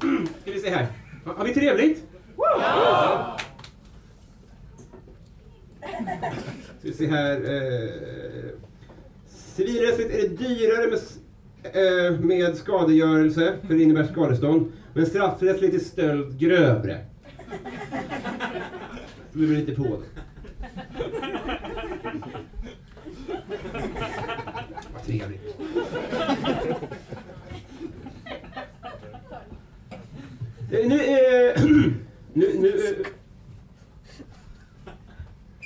[CLEARS THROAT] Ska vi se här. Har vi trevligt? Ja! Ska vi se här. Eh, civilrättsligt är det dyrare med, eh, med skadegörelse, för det innebär skadestånd. Men straffrättsligt är stöld grövre. Det blir lite på det. Vad trevligt. Nu, eh, [CLEARS THROAT] nu, nu, eh,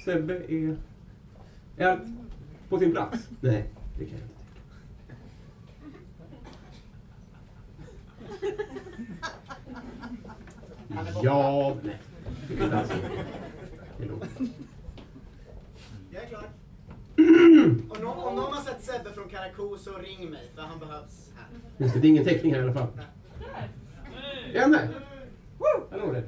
Sebbe är... Är allt på sin plats? Nej, det kan jag inte. Ja, nej. Det är inte alls så. Det är lugnt. Jag är klar. Om någon, om någon har sett Sebbe från Karakou så ring mig för han behövs här. Just det, det är ingen täckning här i alla fall. Är han där? Hallå där.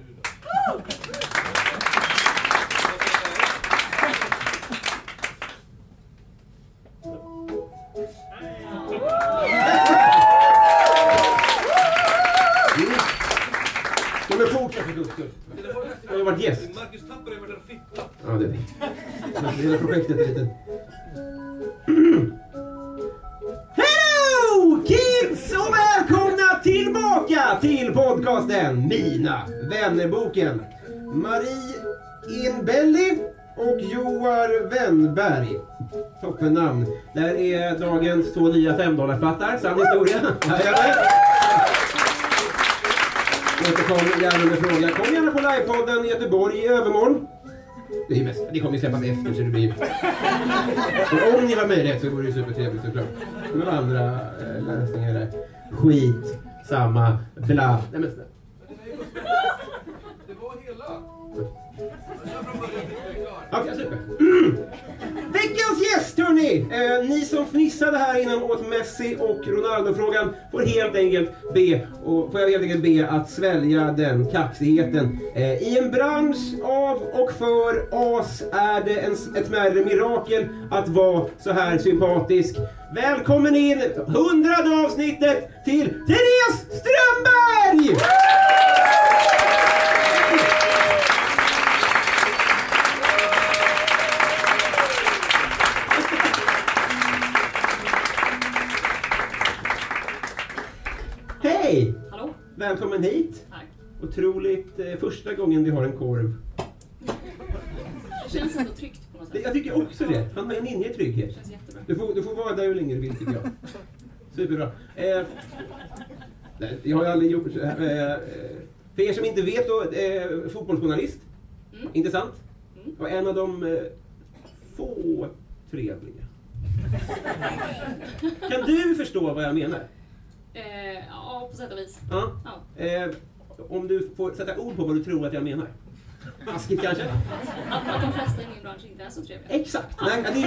Fortsätt för guds skull. Jag har varit gäst. Marcus Tapper har varit en fitta. Ja, det vet jag. Hela projektet är lite... till den, Mina vännerboken. Marie Enbelli och Joar Wennberg. Toppennamn. Där är dagens två nya femdollarsplattar. Sann historia. Återkom gärna med fråga. Kom gärna på livepodden i Göteborg i övermorgon. Det, är mest, det kommer ju släppas efter så det blir... Och om ni har möjlighet så vore det supertrevligt såklart. Några andra eh, lösningar där. Skit, samma, bla. Nej, men, Det var hela. Okej, super. Veckans gäst hörni! Eh, ni som fnissade här innan åt Messi och Ronaldo-frågan får helt enkelt be, och, får jag helt enkelt be att svälja den kaxigheten. Eh, I en bransch av och för as är det en, ett smärre mirakel att vara så här sympatisk. Välkommen in, hundrade avsnittet till Therese Strömberg! Välkommen hit. Tack. Otroligt eh, första gången vi har en korv. Det känns ändå tryggt på något sätt. Jag tycker också det. Han han inger trygghet. känns jättebra. Du får, du får vara där hur länge du vill tycker jag. Superbra. Eh, nej, jag har ju aldrig gjort så här. Eh, eh, för er som inte vet då, eh, fotbollsjournalist. Mm. Intressant. Och en av de eh, få trevliga. [LAUGHS] Kan du förstå vad jag menar? Eh, ja, på sätt och vis. Ja. Ja. Eh, om du får sätta ord på vad du tror att jag menar. Taskigt kanske? Att, att de flesta i min bransch inte är så trevliga. Exakt! Nej, det,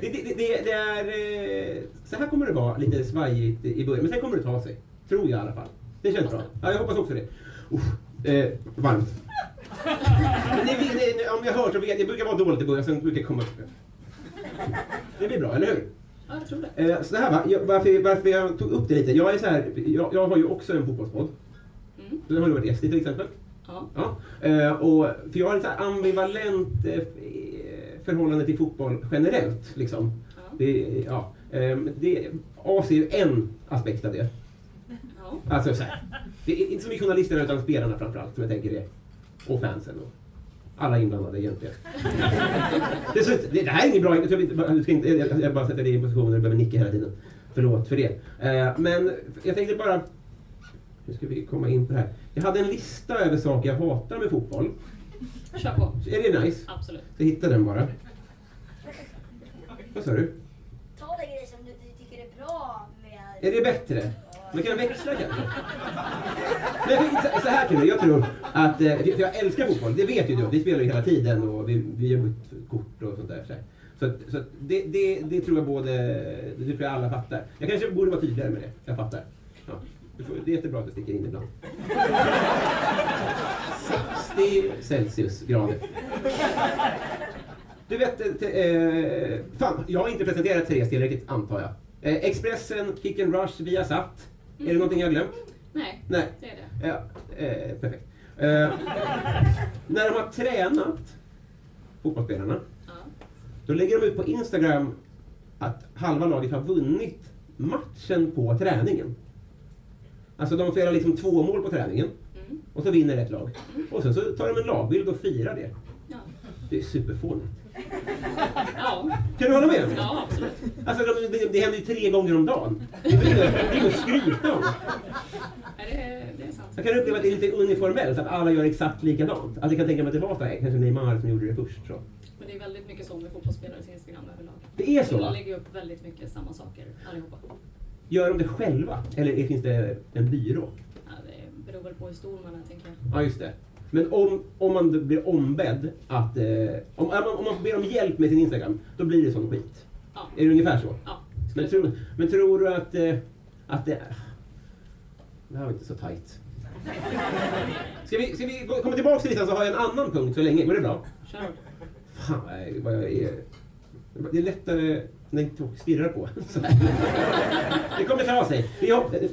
det, det, det, det, är... eh, Så här kommer det vara lite svajigt i början, men sen kommer det ta sig. Tror jag i alla fall. Det känns bra. Ja, jag hoppas också det. Usch, eh, varmt. Men det, det, om jag hör så vet det brukar vara dåligt i början, sen brukar det komma upp. Det blir bra, eller hur? Ja, jag tror det. Eh, så här va, jag, varför, varför jag tog upp det lite. Jag är så här, jag, jag har ju också en fotbollspodd. Mm. Den har du varit gäst i till exempel. Ja. Ja. Eh, och, för jag har ett så ambivalent eh, förhållande till fotboll generellt. Liksom. Det, ja, eh, det, AC är ju en aspekt av det. Ja. Alltså, så här, det är inte så mycket journalisterna utan spelarna framförallt som jag tänker är. Och fansen. Och alla inblandade egentligen. det, är så, det, det här är inget bra, jag, inte- ska inte, jag, jag bara sätter dig i en position där du behöver nicka hela tiden. Förlåt för det. Eh, men jag tänkte bara, nu ska vi komma in på det här. Jag hade en lista över saker jag hatar med fotboll. Kör på. Är det nice? Absolut. Så hitta den bara. Vad sa du? Ta den grej som du du tycker är bra med... Är det bättre? Man kan växla kanske? Men så- så här till jag tror att, eh, för jag älskar fotboll, det vet ju du, vi spelar ju hela tiden och vi, vi gör kort och sånt där. Så, så, att- så att det, det, det tror jag både, det tror jag alla fattar. Jag kanske borde vara tydligare med det, jag fattar. Ja. Det är jättebra att du sticker in ibland. 60 Celsius grader. Du vet, eh, te- eh, fan, jag har inte presenterat Therese tillräckligt antar jag. Eh, Expressen, Kick and Rush, Viasat. Är det någonting jag har glömt? Nej, Nej. det är det. Ja, eh, perfekt. Eh, när de har tränat, fotbollsspelarna, då lägger de ut på Instagram att halva laget har vunnit matchen på träningen. Alltså de får göra liksom två mål på träningen och så vinner ett lag. Och sen så tar de en lagbild och firar det. Ja. Det är superfånigt. Ja. Kan du hålla med? Ja, absolut. Alltså de, det, det händer ju tre gånger om dagen. Det är inget- att skryta om. Jag kan uppleva att det är lite uniformellt, att alla gör exakt likadant. Alltså jag kan tänka mig att det var så här, kanske Neymar som gjorde det först. Så. Men det är väldigt mycket så med fotbollsspelares Instagram överlag. Det är så, De lägger upp väldigt mycket samma saker allihopa. Gör de det själva? Eller finns det en byrå? Ja, det beror väl på hur stor man är, tänker jag. Ja, just det. Men om, om man blir ombedd att... Eh, om, om man- om man ber om hjälp med sin Instagram, då blir det sån skit. Ja. Är det ungefär så? Ja. Men, tror, men tror du att, eh, att det... Det här var inte så tajt. Ska vi, ska vi komma tillbaka till listan så har jag en annan punkt så länge. Går det bra? Kör. Fan vad jag, är... Det är lättare när inte stirrar på. Det kommer ta sig. Vi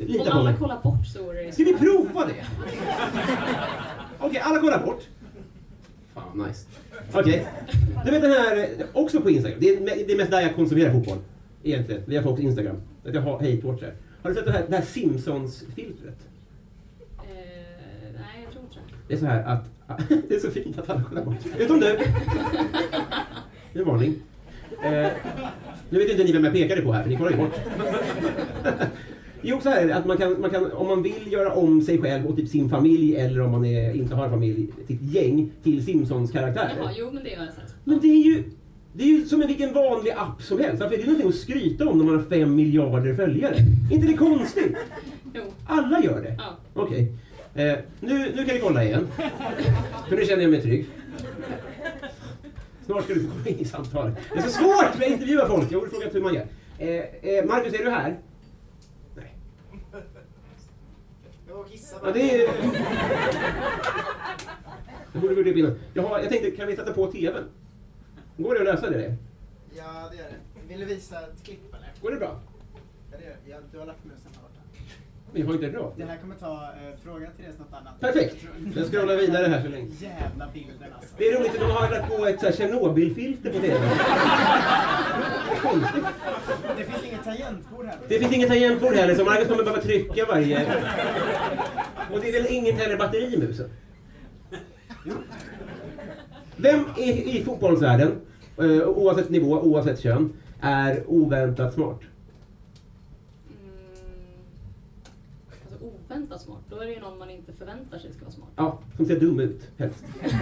lita Om alla kollar bort så är det... Ska vi prova det? Okej, alla kollar bort. Fan, nice. Okej. Du vet den här, också på Instagram. Det är, det är mest där jag konsumerar fotboll. Egentligen, via folks Instagram. Att jag har hate-watchar. Har du sett det här, det här Simpsons-filtret? Eh, nej, jag tror inte det. Det är så här att... [LAUGHS] Det är så fint att alla kollar bort. Utom du! Det är en varning. Eh, nu vet inte ni vem jag pekade på här, för ni kollar ju bort. Jo, så här är det, att man kan, man kan, om man vill göra om sig själv och typ sin familj, eller om man är, inte har familj, sitt gäng till Simpsons-karaktärer. Jaha, jo men det har jag sett. Men det är ju... Det är ju som en vilken vanlig app som helst. Varför är det någonting att skryta om när man har fem miljarder följare? inte det konstigt? Jo. Alla gör det? Ja. Okej. Eh, nu, nu kan vi kolla igen. För nu känner jag mig trygg. Snart ska du få komma in i samtalet. Det är så svårt att intervjua folk. Jag borde frågat hur man gör. Eh, eh, Marcus, är du här? Nej. Jag var och kissade. Ja, det är... Jag borde gå upp innan. Jag, har, jag tänkte, kan vi sätta på TVn? Går det att lösa det? Ja, det gör det. Vill du visa ett klipp eller? Går det bra? Ja, det gör jag. Du har lagt musen jag har inte rört Det här kommer ta eh, fråga Therese något annat. Perfekt. Jag scrollar vidare här så länge. Jävla bilden alltså. Det är roligt att de har lagt på ett Tjernobylfilter på TV. Konstigt. Det finns inget tangentbord här. Det finns inget tangentbord heller så Marcus kommer behöva trycka varje... Och det är väl inget heller batteri i musen? Vem i, i fotbollsvärlden, eh, oavsett nivå, oavsett kön, är oväntat smart? Alltså oväntat smart, då är det ju någon man inte förväntar sig ska vara smart. Ja, som ser dum ut, helst. [LAUGHS]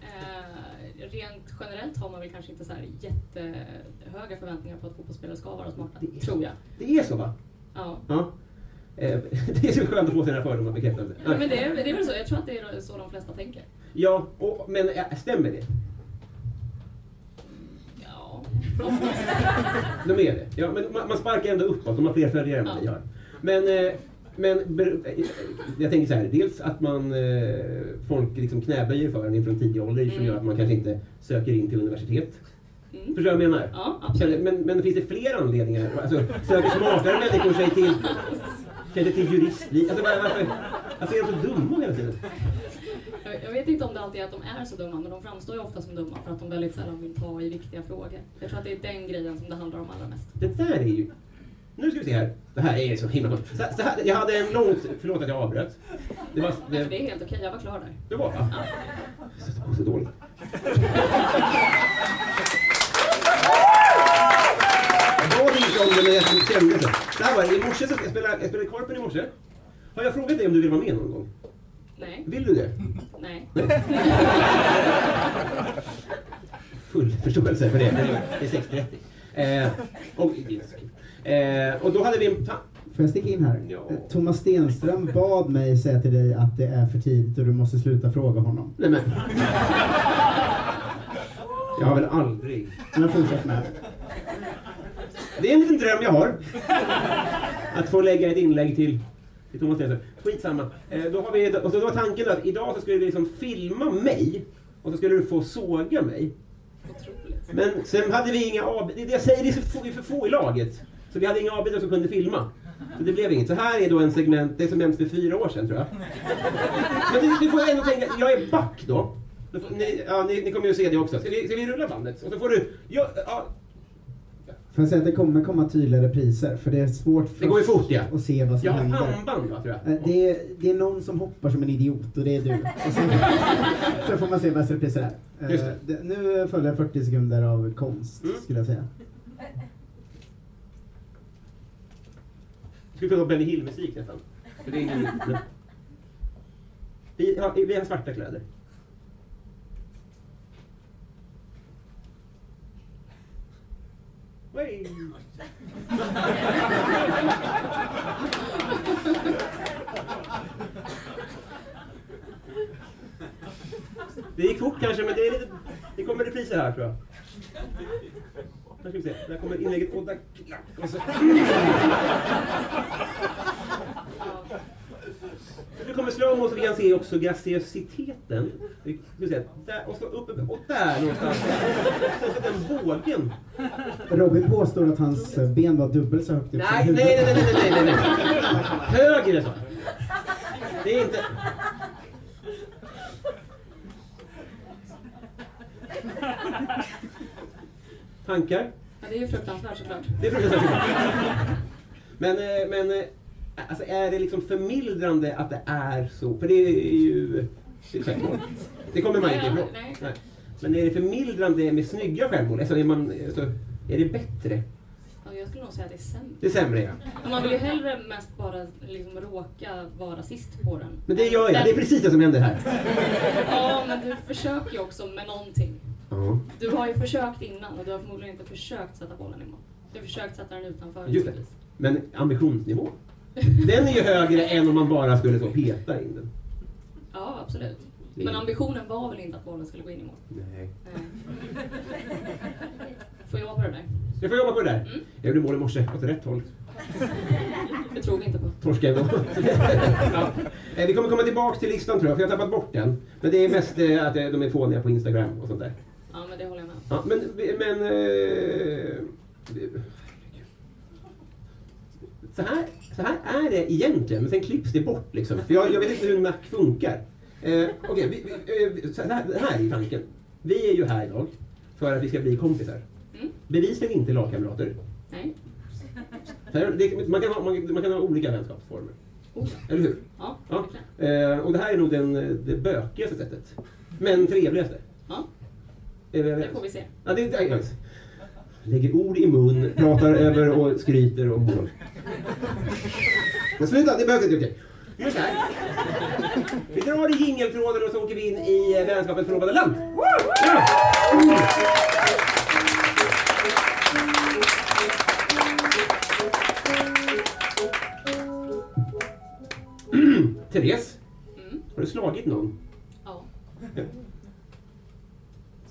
Eh, rent generellt har man väl kanske inte så här jättehöga förväntningar på att fotbollsspelare ska vara smarta, tror jag. Det är så va? Ja. Ja. Eh, [LAUGHS] Det är så skönt att få sina fördomar bekräftade. ja men det är, det är väl så, jag tror att det är så de flesta tänker. Ja, och, men äh, stämmer det? Ja. [LAUGHS] De är det. Ja, men man, man sparkar ändå uppåt, de har fler följare än vad vi har. Men, eh, men eh, jag tänker så här, dels att man, eh, folk liksom knäböjer för en inför tidig ålder som Mm. gör att man kanske inte söker in till universitet. Mm. Förstår du vad jag menar? Ja, absolut. Men, men finns det fler anledningar? Alltså, söker smartare människor sig till, kanske till juristliv? Alltså, var- varför, varför är de så dumma hela tiden? Jag, jag vet inte om det alltid är att de är så dumma, men de framstår ju ofta som dumma för att de väldigt sällan vill ta i viktiga frågor. Jag tror att det är den grejen som det handlar om allra mest. Det där är ju... Nu ska vi se här. Det här är så himla. Så, så här, jag hade en långt... Förlåt att jag avbröt. Det var... Det, Det, det är helt okej, jag var klar där. det var va? Så, så dåligt. Jag bad inte om det men jag kände så. Så här var det. I morse så jag spelade, jag spelade Korpen i morse. Har jag frågat dig om du vill vara med någon gång? Nej. Vill du det? Nej. Full förståelse för det. Det är 6.30. Eh, och, eh, och då hade vi en... Får jag sticka in här? Eh, Thomas Stenström bad mig säga till dig att det är för tidigt och du måste sluta fråga honom. Nej men. [LAUGHS] Jag har väl aldrig... Men fortsätt med. Det är en liten dröm jag har. Att få lägga ett inlägg till, till Thomas Stenström. Skitsamma. Eh, då har vi, och så då var tanken att idag så skulle vi liksom filma mig och så skulle du få såga mig. Men sen hade vi inga. Det jag säger, det är så få, vi är för få i laget. Så vi hade inga avbytare som kunde filma. Så det blev inget. Så här är då en segment, det är som nämnts för fyra år sedan tror jag. Men du, du får ändå tänka, jag är back då. ni, ja, ni, ni kommer ju se det också. Ska vi, ska vi rulla bandet? Och så får du... Ja, ja, Får jag säga att det kommer komma tydliga repriser för det är svårt för Det går ju fort, ja. att se vad som jag har händer. pannband va, tror jag. Eh, Det är, det är någon som hoppar som en idiot och det är du. Och sen, så får man se vad repriser är. Eh, Just det. det- Nu följer 40 sekunder av konst, skulle jag säga. Skulle kunna ha Benny Hill-musik nästan. För det är Vi, har, vi har svarta kläder. Det gick fort kanske, men det, är lite, det kommer repriser här tror jag. Här ska vi se. Där kommer inlägget. Och där... Och så. Det kommer slowmo så vi kan se också graciositeten. Där, och så upp, upp och där någonstans. Så den bågen. Robin påstår att hans ben var dubbelt så högt upp som Nej, nej, huvudet. nej, nej, nej, nej, nej, nej. Högre så. Det är inte... Tankar? Ja, det är ju fruktansvärt såklart. Det är fruktansvärt. Men, eh, men eh, alltså är det liksom förmildrande att det är så? För det är ju... Det är självmål. Det kommer man inte ifrån. nej. Nej. Men är det förmildrande med snygga självmål? Alltså är, man, alltså, är det bättre? Ja, jag skulle nog säga att det är sämre. Det är sämre, ja. Men man vill ju hellre mest bara liksom råka vara sist på den. Men det gör jag. Det är precis det som händer här. Ja, men du försöker ju också med någonting. Ja. Du har ju försökt innan och du har förmodligen inte försökt sätta bollen i mål. Du har försökt sätta den utanför. Just det. Men ambitionsnivå. Den är ju högre än om man bara skulle så peta in den. Ja, absolut. Men ambitionen var väl inte att bollen skulle gå in i mål? Nej. Nej. Får jag jobba på det där? Jag får jobba på det där. Mm. Jag gjorde mål i morse, åt rätt håll. Det tror vi inte på. Torskade ändå. ja. Eh, Vi kommer komma tillbaka till listan tror jag, för jag har tappat bort den. Men det är mest eh, att eh, de är fåniga på Instagram och sånt där. Ja, men det håller jag med. Ja, men... men eh, så här, så här är det egentligen, men sen klipps det bort liksom. För jag, jag vet inte hur en Mac funkar. Eh, Okej, vi, vi, eh, så här, här är tanken. Vi är ju här idag för att vi ska bli kompisar. Mm. Bevisligen inte lagkamrater. Nej. För det, man, kan ha, man, man kan ha olika vänskapsformer. Oh. Eller hur? Ja, Eh, och det här är nog den, det bökigaste sättet. Men trevligaste. Det får vi se. Ja, det, ja, ja. Lägger ord i mun, pratar över och skryter om mål. Men sluta, det behövs inte. Okej. Gör så här. Vi drar i jingeltråden och så åker vi in i eh, vänskapets förlovade land. Ja. [CLEARS THROAT] Therese, har du slagit någon? Ja.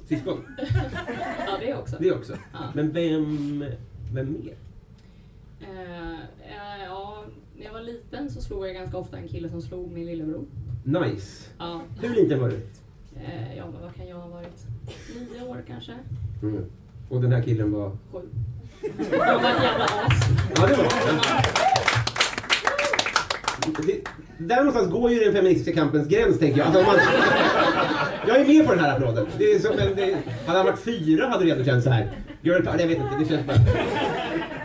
Syskon? [LAUGHS] Ja, det också. Det också. Ja. Men vem, vem mer? Eh, eh, ja, när jag var liten så slog jag ganska ofta en kille som slog min lillebror. Nice. Ja. Hur liten var du? Eh, ja, men vad kan jag ha varit? Nio år kanske? Mm. Och den här killen var? Sju. [LAUGHS] Jag var ett jävla as. Ja, det var det. Det. Där någonstans går ju den feministiska kampens gräns, tänker jag. Alltså, man, jag är med på den här applåden. Det är som en, det, hade han varit fyra hade det ändå känts så här. Girl power, jag vet inte, det känns bara...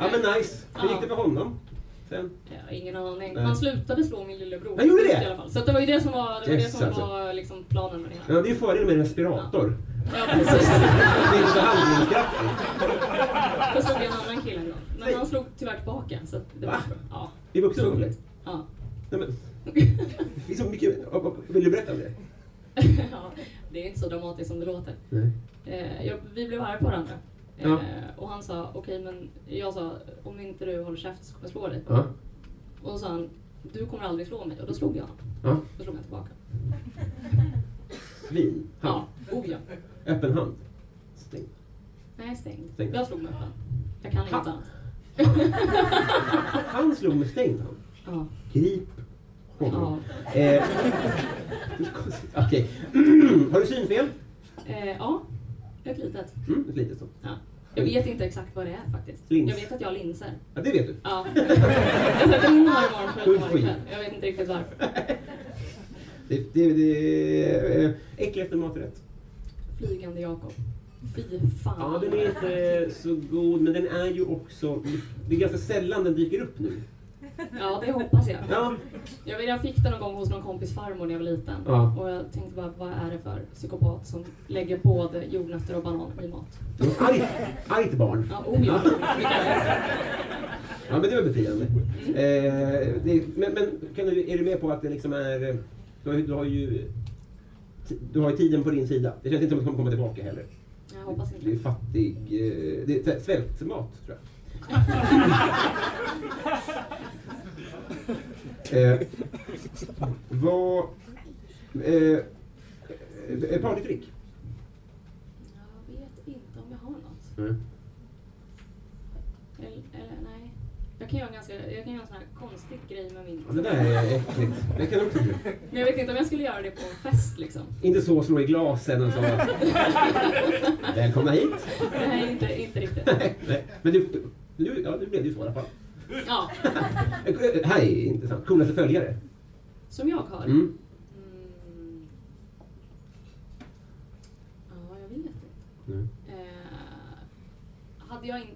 Ja, men nice. Hur gick det för honom? Sen? Jag har ingen aning. Nej. Han slutade slå min lillebror. Han gjorde det? I alla fall. Så det var ju det som var, det var, det Yes, som alltså. var liksom planen med det hela. Ja, det är ju fördelen med respirator. Ja, precis. Det är inte så handlingskraftigt. Då slog jag en annan kille en gång. Men han slog tyvärr tillbaka. Så det var Va? Ja. I vuxen ålder? Ja. Nej, men, [LAUGHS] det finns så mycket... Vill du berätta om det? [LAUGHS] ja. Det är inte så dramatiskt som det låter. Nej. Eh, jag, vi blev arga på varandra. Eh, Ja. och han sa, okej men jag sa, om inte du håller käft så kommer jag slå dig. Ja. Och då sa han, du kommer aldrig slå mig. Och då slog jag honom. Ja. Då slog jag tillbaka. Svin? Ja, oh ja. Öppen hand? Stängd? Nej, stängd. Stängd. Jag slog med öppen. Jag kan Ha. annat. [LAUGHS] Han slog med stängd hand? Ja. Grip. Ja. Eh, Okej. [CLEARS THROAT] Har du synfel? Eh, ja, ett litet. Mm, ett litet sånt. Ja. Jag vet inte exakt vad det är faktiskt. Lins. Jag vet att jag har linser. Ja, det vet du. Ja. Jag sätter in dem varje morgon för att kväll. Jag vet inte riktigt varför. Det, det, det eh, äckligaste maträtt. Flygande Jakob. Fy fan. Ja, den är inte så god, men den är ju också... Det är ganska sällan den dyker upp nu. Ja, det hoppas jag. Ja. Jag, vet, jag fick den någon gång hos någon kompis farmor när jag var liten. Ja. Och jag tänkte bara, vad är det för psykopat som lägger både jordnötter och banan i mat? Argt, argt barn. Ja, oh ja. Ja, men det var befriande. Eh, det, men men kan du, är du med på att det liksom är... eh, Du har, ju- du har ju... Du har ju tiden på din sida. Det känns inte som att du kommer komma tillbaka heller. Jag hoppas inte. Det är fattig... Eh, det är svältmat, tror jag. [LAUGHS] Eh, vad... Eh, eh, partytrick? Jag vet inte om jag har något. Mm. Eller, eller nej. Jag kan göra en, ganska, jag kan göra en sån här konstig grej med min... Det där är äckligt. Det kan jag också bli. Men jag vet inte om jag skulle göra det på en fest liksom. Inte så slå i glasen och så. [LAUGHS] Välkomna hit. Nej, inte, inte riktigt. [LAUGHS] Nej, men du, du, ja, du blev ju så i alla fall. Ja, Eh, Här är intressant. Coolaste följare? som jag har. Mm. Mm. Ja, jag vet inte. Mm. Eh, hade, jag in,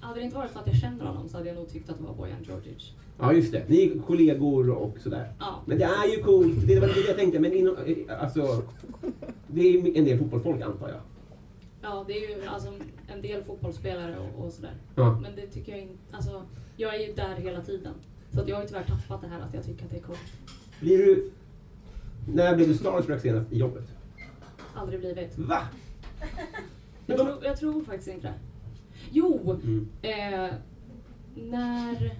hade det inte varit för att jag känner honom så hade jag nog tyckt att det var Bojan Djordjic. Ja, just det. Ni är kollegor och sådär. Ja. Men det är ju coolt. Det var det jag tänkte. Men inom, eh, alltså, det är en del fotbollsfolk antar jag. Ja, det är ju alltså en del fotbollsspelare och, och sådär. Ja. Men det tycker jag inte, alltså jag är ju där hela tiden. Så att jag har ju tyvärr tappat det här att jag tycker att det är coolt. Blir du... När blev du starstruck senast i jobbet? Aldrig blivit. Va? Jag tror, jag tror faktiskt inte det. Jo! Mm. Eh, när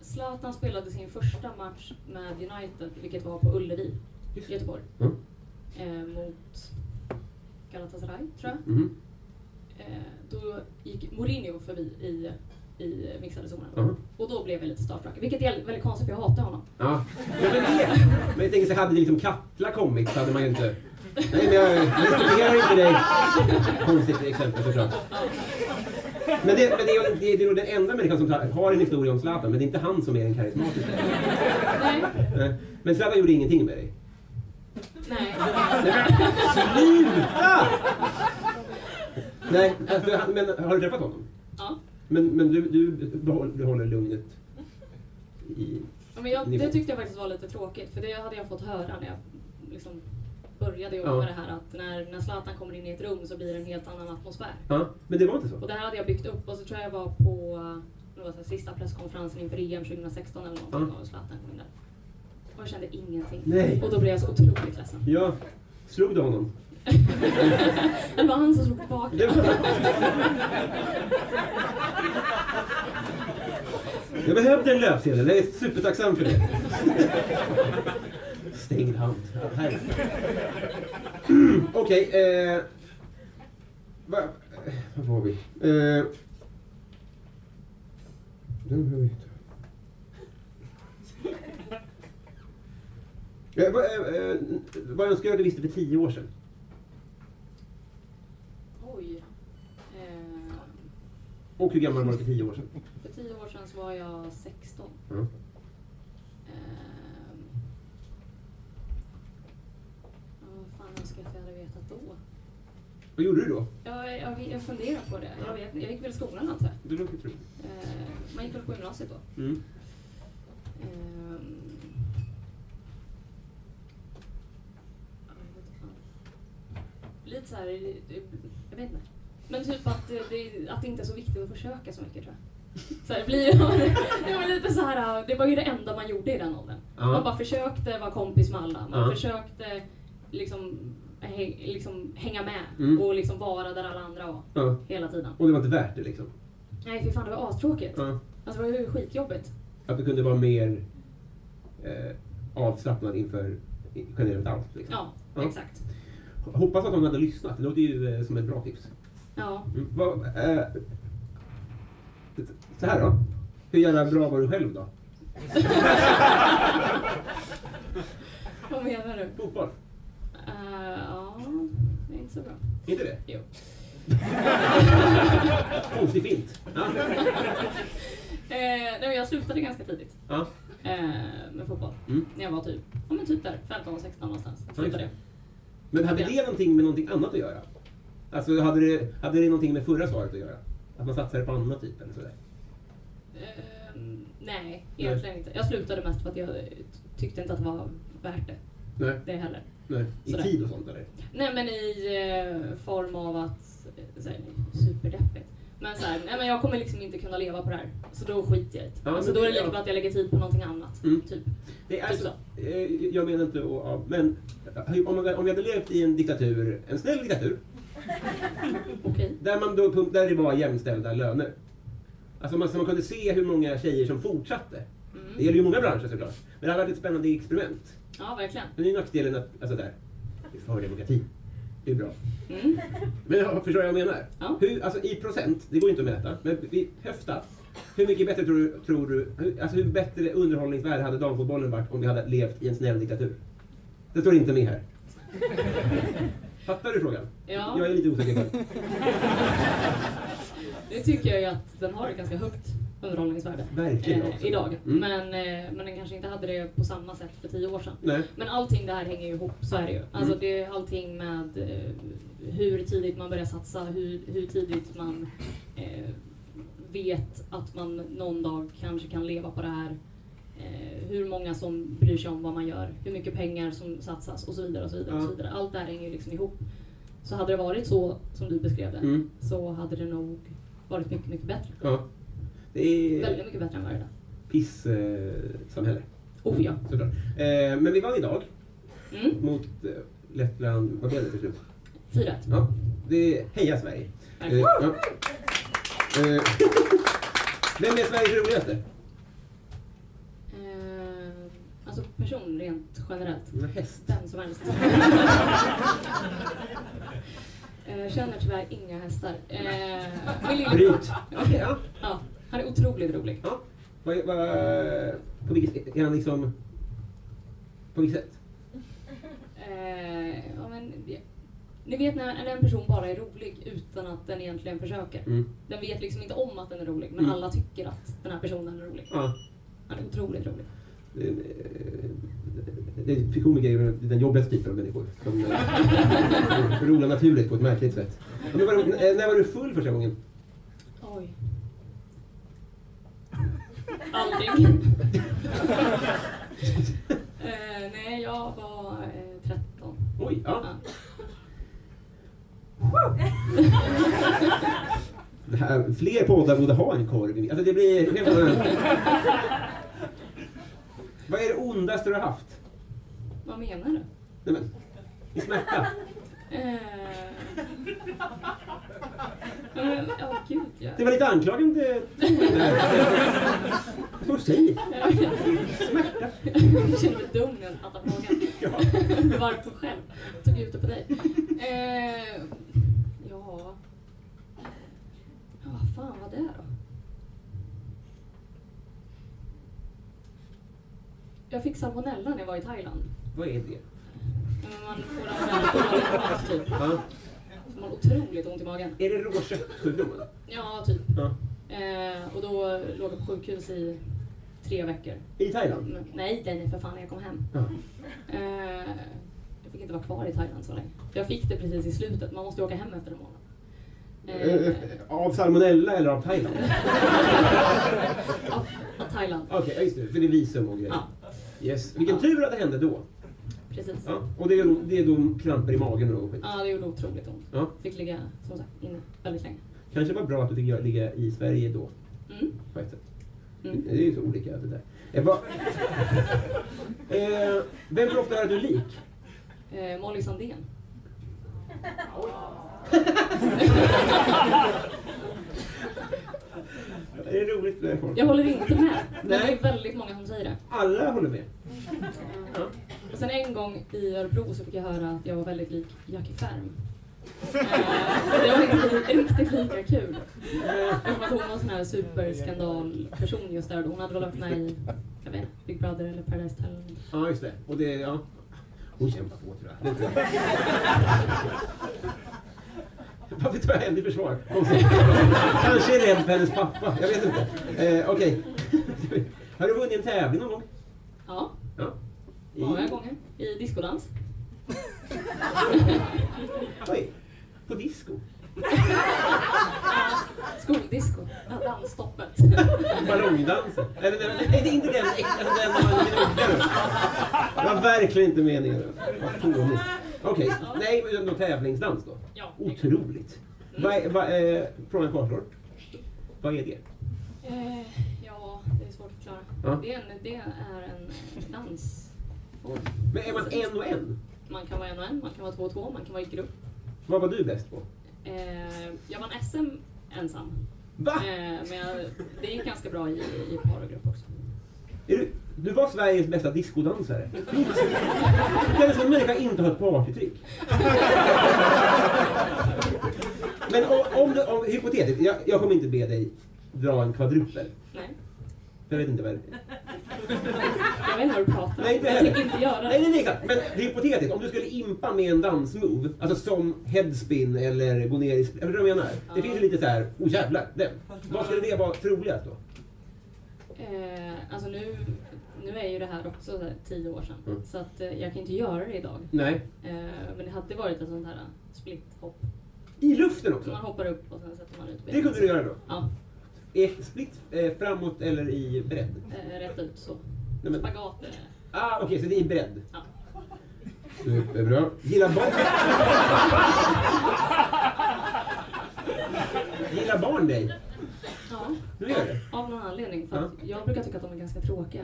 Zlatan spelade sin första match med United, vilket var på Ullevi, i Göteborg, Mm. eh, mot Galatasaray, tror jag. Mhm. Eh, då gick Mourinho förbi i, i mixade zonen. Ja. Och då blev jag lite starstruck, vilket är väldigt konstigt för jag hatar honom. Ja. men, det, men jag tänker så hade liksom Katla kommit så hade man ju inte... Nej, men jag respekterar inte dig. Konstigt exempel såklart. Men, det, men det, är, det, är, det är nog den enda människan som tar- har en historia om Zlatan, men det är inte han som är den karismatiska. Nej. Nej. Men Zlatan gjorde ingenting med dig. Nej. Sluta! Nej, alltså, men har du träffat honom? Ja. Men, men du, du, behåll, du håller lugnet i Ja, men jag, det tyckte jag faktiskt var lite tråkigt, för det hade jag fått höra när jag liksom började jobba Ja. med det här att när, när Zlatan kommer in i ett rum så blir det en helt annan atmosfär. Ja, men det var inte så. Och det här hade jag byggt upp och så tror jag jag var på det var så här, sista presskonferensen inför EM 2016 eller någonting Ja. och Zlatan kom in där. Och jag kände ingenting. Nej. Och då blev jag så otroligt ledsen. Ja, slog du honom? Det var han som slog tillbaka. Jag behövde en löpsedel, jag är supertacksam för det. Stängd hand. Okej, eh... Va, eh, vad var vi? Eh... Den har vi inte. Eh, vad, eh, eh, vad önskar jag att du visste för tio år sedan? Oj. Eh, Och hur gammal var du för tio år sedan? för tio år sedan så var jag 16. Ja. Ehm. Ja, vad fan önskar jag att jag hade vetat då? Vad gjorde du då? Jag, jag, jag funderar på det. Jag, vet, jag gick väl i skolan antar jag. Det låter troligt. Eh, man gick väl på gymnasiet då. Mm. Fan. Lite så här, eh, jag vet inte. Men typ att det, att det inte är så viktigt att försöka så mycket tror jag. Så här, det, blir, [LAUGHS] det var lite så här, det var ju det enda man gjorde i den åldern. Ja. Man bara försökte vara kompis med alla. Man Ja. försökte liksom, hä, liksom hänga med Mm. och liksom vara där alla andra var. Ja. Hela tiden. Och det var inte värt det liksom? Nej fy fan det var astråkigt. Ja. Alltså det var ju skitjobbigt. Att du kunde vara mer eh, avslappnad inför generellt allt? Liksom. Ja, exakt. Hoppas att hon hade lyssnat. Det låter ju eh, som ett bra tips. Ja. Mm. Vad, eh, så här då. Hur jävla bra var du själv då? [LAUGHS] Vad menar du? Fotboll? Eh, ja, det är inte så bra. Inte det? Jo. [LAUGHS] Konstig fint. Ja. [LAUGHS] Eh, nej, jag slutade ganska tidigt Ja. eh, med fotboll. Mm. När jag var typ, ja, men typ där, 15 16 någonstans. Ja, Slutade jag. Men hade det någonting med någonting annat att göra? Alltså hade det, hade det någonting med förra svaret att göra? Att man satsade på annat typ eller sådär? Eh, nej, egentligen inte. Jag slutade mest för att jag tyckte inte att det var värt det. Nej. Det heller. Nej. I Sådär. tid och sånt eller? Nej men i eh, form av att, eh, så här, superdeppigt. Men så här, nej men jag kommer liksom inte kunna leva på det här. Så då skiter jag i det. Ja, alltså då är det lika bra att jag lägger tid på någonting annat. Mm. Typ. Det är Typ alltså, eh, jag menar inte att, men eh, om, man, om vi hade levt i en diktatur, en snäll diktatur, där, man då, där det var jämställda löner. Alltså man, så man kunde se hur många tjejer som fortsatte. Det gäller ju många branscher såklart. Men det hade varit ett spännande experiment. Ja, verkligen. Men det är ju nackdelen att, alltså där, för demokrati. Det är bra. Mm. Men jag förstår vad jag menar? Hur, alltså i procent, det går inte att mäta, men vi höfta. Hur mycket bättre tror du, tror du hur, alltså hur bättre underhållningsvärde hade damfotbollen varit om vi hade levt i en snäll diktatur? Det står inte med här. Fattar du frågan? Ja. Jag är lite osäker själv. Det tycker jag ju att den har ganska högt underhållningsvärde. Verkligen eh, också. idag. Mm. Men, eh, men den kanske inte hade det på samma sätt för tio år sedan. Nej. Men allting det här hänger ju ihop, så är det ju. Alltså Mm. det är allting med eh, hur tidigt man börjar satsa, hur, hur tidigt man eh, vet att man någon dag kanske kan leva på det här. Eh, hur många som bryr sig om vad man gör, hur mycket pengar som satsas och så vidare. Och så vidare, och så Ja. vidare. Allt det här hänger ju liksom ihop. Så hade det varit så som du beskrev det, Mm. så hade det nog varit mycket, mycket bättre. Ja. Det är Väldigt mycket bättre än vad det är idag. piss-samhälle. Oh ja. Såklart. Eh, men vi vann idag. Mm. Mot eh, Lettland. Vad blev det till slut? 4-1. Ja. Det är heja Sverige. Eh, ja. Eh, [LAUGHS] Vem är Sveriges roligaste? Eh, alltså person rent generellt. En häst. Vem som helst. [LAUGHS] eh, känner tyvärr inga hästar. Eh, min lillebror. Bryt. Okej, ja. ja. Han är otroligt rolig. Ja. Vad, vad, på vilket, är han liksom... På vilket sätt? Eh, ja, men, ja. Ni vet när, när en person bara är rolig utan att den egentligen försöker. Mm. Den vet liksom inte om att den är rolig, men Mm. alla tycker att den här personen är rolig. Ja. Han är otroligt rolig. Komiker är den jobbigaste typen av människor. Som eh, [LAUGHS] rolar naturligt på ett märkligt sätt. Men var, när var du full första gången? Oj. Aldrig. eh, nej, jag var eh, 13. Oj, ja. [LAUGHS] Det här, fler poddar borde ha en korv. Alltså det blir Vad är det ondaste du har haft? Vad menar du? Nej, men, I smärta? Eh... men, Ja, gud ja. Det var lite anklagande. Vad säger Smärta. Jag känner mig dum när jag fattar frågan. Varför själv? Tog ut det på dig. Eh, ja... Ja, vad fan var det då? Jag fick salmonella när jag var i Thailand. Vad är det? Men Man får typ. Ja. Man har otroligt ont i magen. Är det råköttsjukdomen? Ja, typ. Ja. Eh, och då låg jag på sjukhus i tre veckor. I Thailand? Mm, Nej, nej, nej, för fan, jag kom hem. Ja. Eh, jag fick inte vara kvar i Thailand så länge. Jag fick det precis i slutet, man måste ju åka hem efter en månad. Eh, Av salmonella eller av Thailand? [LAUGHS] Av Thailand. Okej, ja, just det. För det är visum och grejer. Yes. Vilken tur att det hände då. Precis. Ja. Och det är, då, det är då kramper i magen och skit. Ja, det gjorde otroligt ont. Ja. Fick ligga, som sagt, inne väldigt länge. Kanske var bra att du fick ligga i Sverige då. Mm. På ett sätt. Mm. Det är ju så olika det där. Eh, vad- [LAUGHS] eh, vem höra att du är lik? Eh, Molly Sandén. [LAUGHS] [LAUGHS] Det är roligt med folk. Jag håller inte med. Men det är väldigt många som säger det. Alla håller med. Och sen en gång i Örebro så fick jag höra att jag var väldigt lik Jackie Färm. [LAUGHS] Det var inte riktigt lika kul. Eftersom att hon var en sån här superskandalperson just där. Hon hade väl varit med i jag vet, inte, Big Brother eller Paradise Hotel. Ja, just det. Och det, ja. Hon kämpar på tror jag. [LAUGHS] Det tror jag. Varför tar jag henne i försvar? [LAUGHS] Kanske är rädd för hennes pappa. Jag vet inte. Eh, Okej. [LAUGHS] Har du vunnit en tävling någon gång? Ja, Ja. I- många gånger. I diskodans. [LAUGHS] Oj. På disco? [LAUGHS] Skoldisco. Ja, Dansstoppet. Ballongdansen? Eller, nej, nej, det är inte den, alltså den man gnuggar. Det var verkligen inte meningen. Vad fånigt. Okej, nej, men då tävlingsdans då? Ja. Otroligt. Vad är, vad är, frågan kvarstår. Vad är det? Eh, ja, det är svårt att förklara. Ja. Det, är en, det är en dansform. Men är man en och en? Man kan vara en och en, man kan vara två och två, man kan vara i grupp. Vad var du bäst på? Eh, jag vann SM ensam. Va? Eh, men jag, det gick ganska bra i, i par och grupp också. Är du, du var Sveriges bästa discodansare. Hur kan en människa inte ha ett partytrick? Men om, om, du, om hypotetiskt, jag, jag kommer inte be dig dra en kvadrupel. Nej. Jag vet inte vad det Jag vet inte vad du pratar om. Nej, inte jag tänker inte göra det. Nej, nej, nej, exakt. Men hypotetiskt, om du skulle impa med en dansmove, alltså som headspin eller gå ner i... Förstår vad jag menar? Det finns ju lite så här, oh jävlar, den. Vad skulle det vara troligast då? Eh, alltså nu, nu är ju det här också så här, tio år sedan. Mm. Så att, eh, jag kan inte göra det idag. Nej. Eh, men det hade varit ett sånt här split-hopp. I luften också? Man hoppar upp och sen sätter man ut Det kunde du göra då? Ja, Är split eh, framåt eller i bredd? eh, rätt ut så. Nej, men- Spagat är det. Ah, okej, så det är i bredd? Ja. Superbra. Gillar barn... Gillar barn dig? Ja. Gör det? Av någon anledning. För Ja. att jag brukar tycka att de är ganska tråkiga.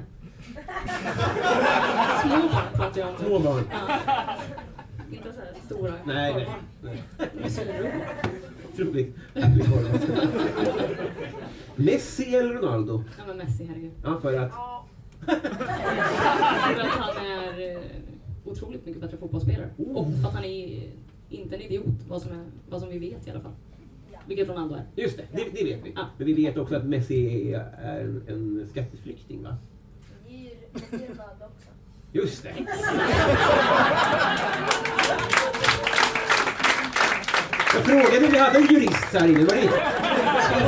Små barn pratar jag om. Små barn. Ja. Inte så här stora Nej, nej. korvbarn. nej. Äpplig korv. Messi eller Ronaldo? Ja men Messi, herregud. Ja, för att... För att han är eh, otroligt mycket bättre fotbollsspelare. Och för att han är inte en idiot, vad som, är, vad som vi vet i alla fall. Vilket Ronaldo är. Just det, det, det vet vi. Ja. Men vi vet också att Messi är, en, en skatteflykting, va? Det är ju det är ju Ronaldo också. Just det. Jag frågade om vi hade en jurist här inne. Var det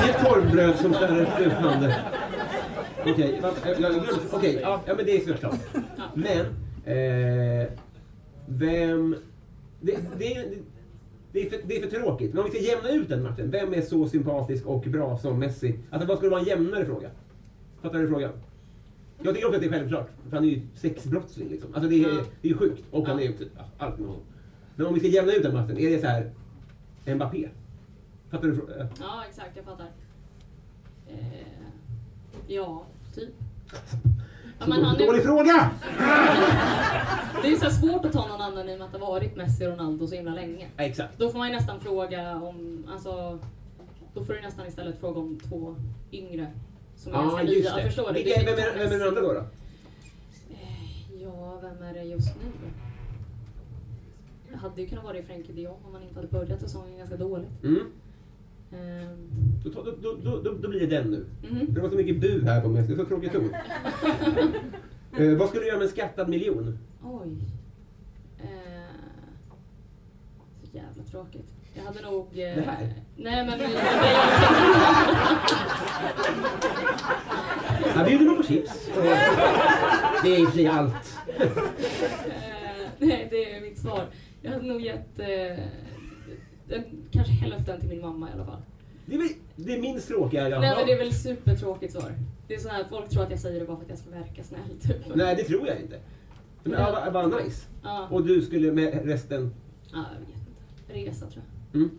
inget korvbröd som ställer utmanande? Okej, okay, okej, ja, men det är såklart. Men, eh, vem... Det, det, det, är för, det är för tråkigt. Men om vi ska jämna ut den matchen, vem är så sympatisk och bra som Messi? Alltså vad skulle vara en jämnare fråga? Fattar du frågan? Jag tycker också att det är självklart. För han är ju sexbrottsling liksom. Alltså det är, det är ju sjukt. Och han är ju också ja, allt med honom. Men om vi ska jämna ut den matchen, är det så här Mbappé? Fattar du? Ja, exakt. Jag fattar. Eh, ja, typ. [LAUGHS] Ja, Så dålig fråga! [LAUGHS] Det är så svårt att ta någon annan i och med att det varit Messi och Ronaldo så himla länge. Ja, exakt. Då får man ju nästan fråga om, alltså, då får du nästan istället fråga om två yngre som är Ja, ganska just nya. det. Förstår du? Vilka, vem, är, vem är den andra då? då? Ja, vem är det just nu? Det hade ju kunnat vara Frenkie de Jong om man inte hade börjat säsongen ganska dåligt. Mm. Ehm, Då, då, då, då, då, blir det den nu. Mhm. Det var så mycket bu här på det är så tråkig ton. [LAUGHS] eh, vad skulle du göra med en skattad miljon? oj. Eh, så jävla tråkigt. Jag hade nog... Eh, Det här? Nej men... Här bjuder man på chips. Det är i och för sig allt. Eh, nej, det är mitt svar. Jag hade nog gett eh, kanske hälften till min mamma i alla fall. Det är, väl- det är minst tråkiga jag Nej men det är väl supertråkigt svar. Det är så här, folk tror att jag säger det bara för att jag ska verka snäll typ. Nej, det tror jag inte. Men ja, vad nice. Ja. Och du skulle med resten... Ja, jag vet inte. Resa tror jag. Mm.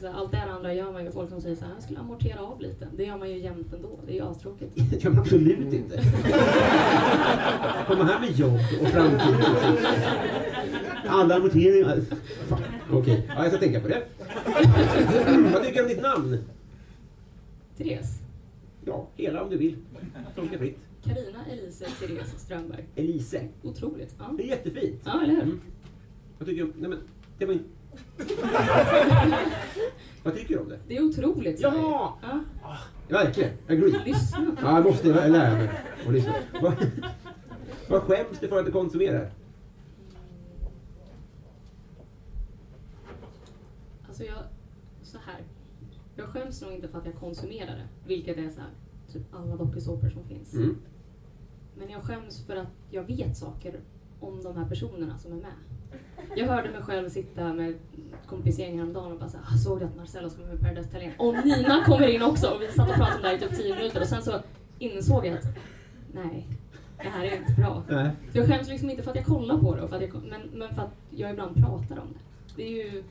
Så allt det här andra gör man ju. Folk som säger så här, jag skulle amortera av lite. Det gör man ju jämt ändå. Det är ju astråkigt. Det gör man absolut inte. [LAUGHS] Komma här med jobb och framtid. Alla amorteringar. Okej, ja, jag ska tänka på det. Vad tycker du om ditt namn? Therese. Ja, hela om du vill. Funkar fritt. Karina Elise Therese Strömberg. Elise. Otroligt. Ja. Det är jättefint. Ja, eller hur? Mm. Vad tycker. Nej men, det var inte... [LAUGHS] Vad tycker du om det? Det är otroligt. Ja! jag. Ja, Verkligen, agree. Lyssna. Ja, jag måste lära mig att lyssna. Vad, vad skäms du för att du konsumerar? Alltså jag, så här. Jag skäms nog inte för att jag konsumerar det, vilket är så här, typ alla dokusåpor som finns. Mm. Men jag skäms för att jag vet saker om de här personerna som är med. Jag hörde mig själv sitta med kompisgäng häromdagen och bara så här, "Ah, såg du att Marcello ska med Paradise Hotel? Och Nina kommer in också! Och vi satt och pratade om det här i typ 10 minuter och sen så insåg jag att nej, det här är inte bra. Nej. Så jag skäms liksom inte för att jag kollar på det, och för att jag, men, men för att jag ibland pratar om det. Det är ju...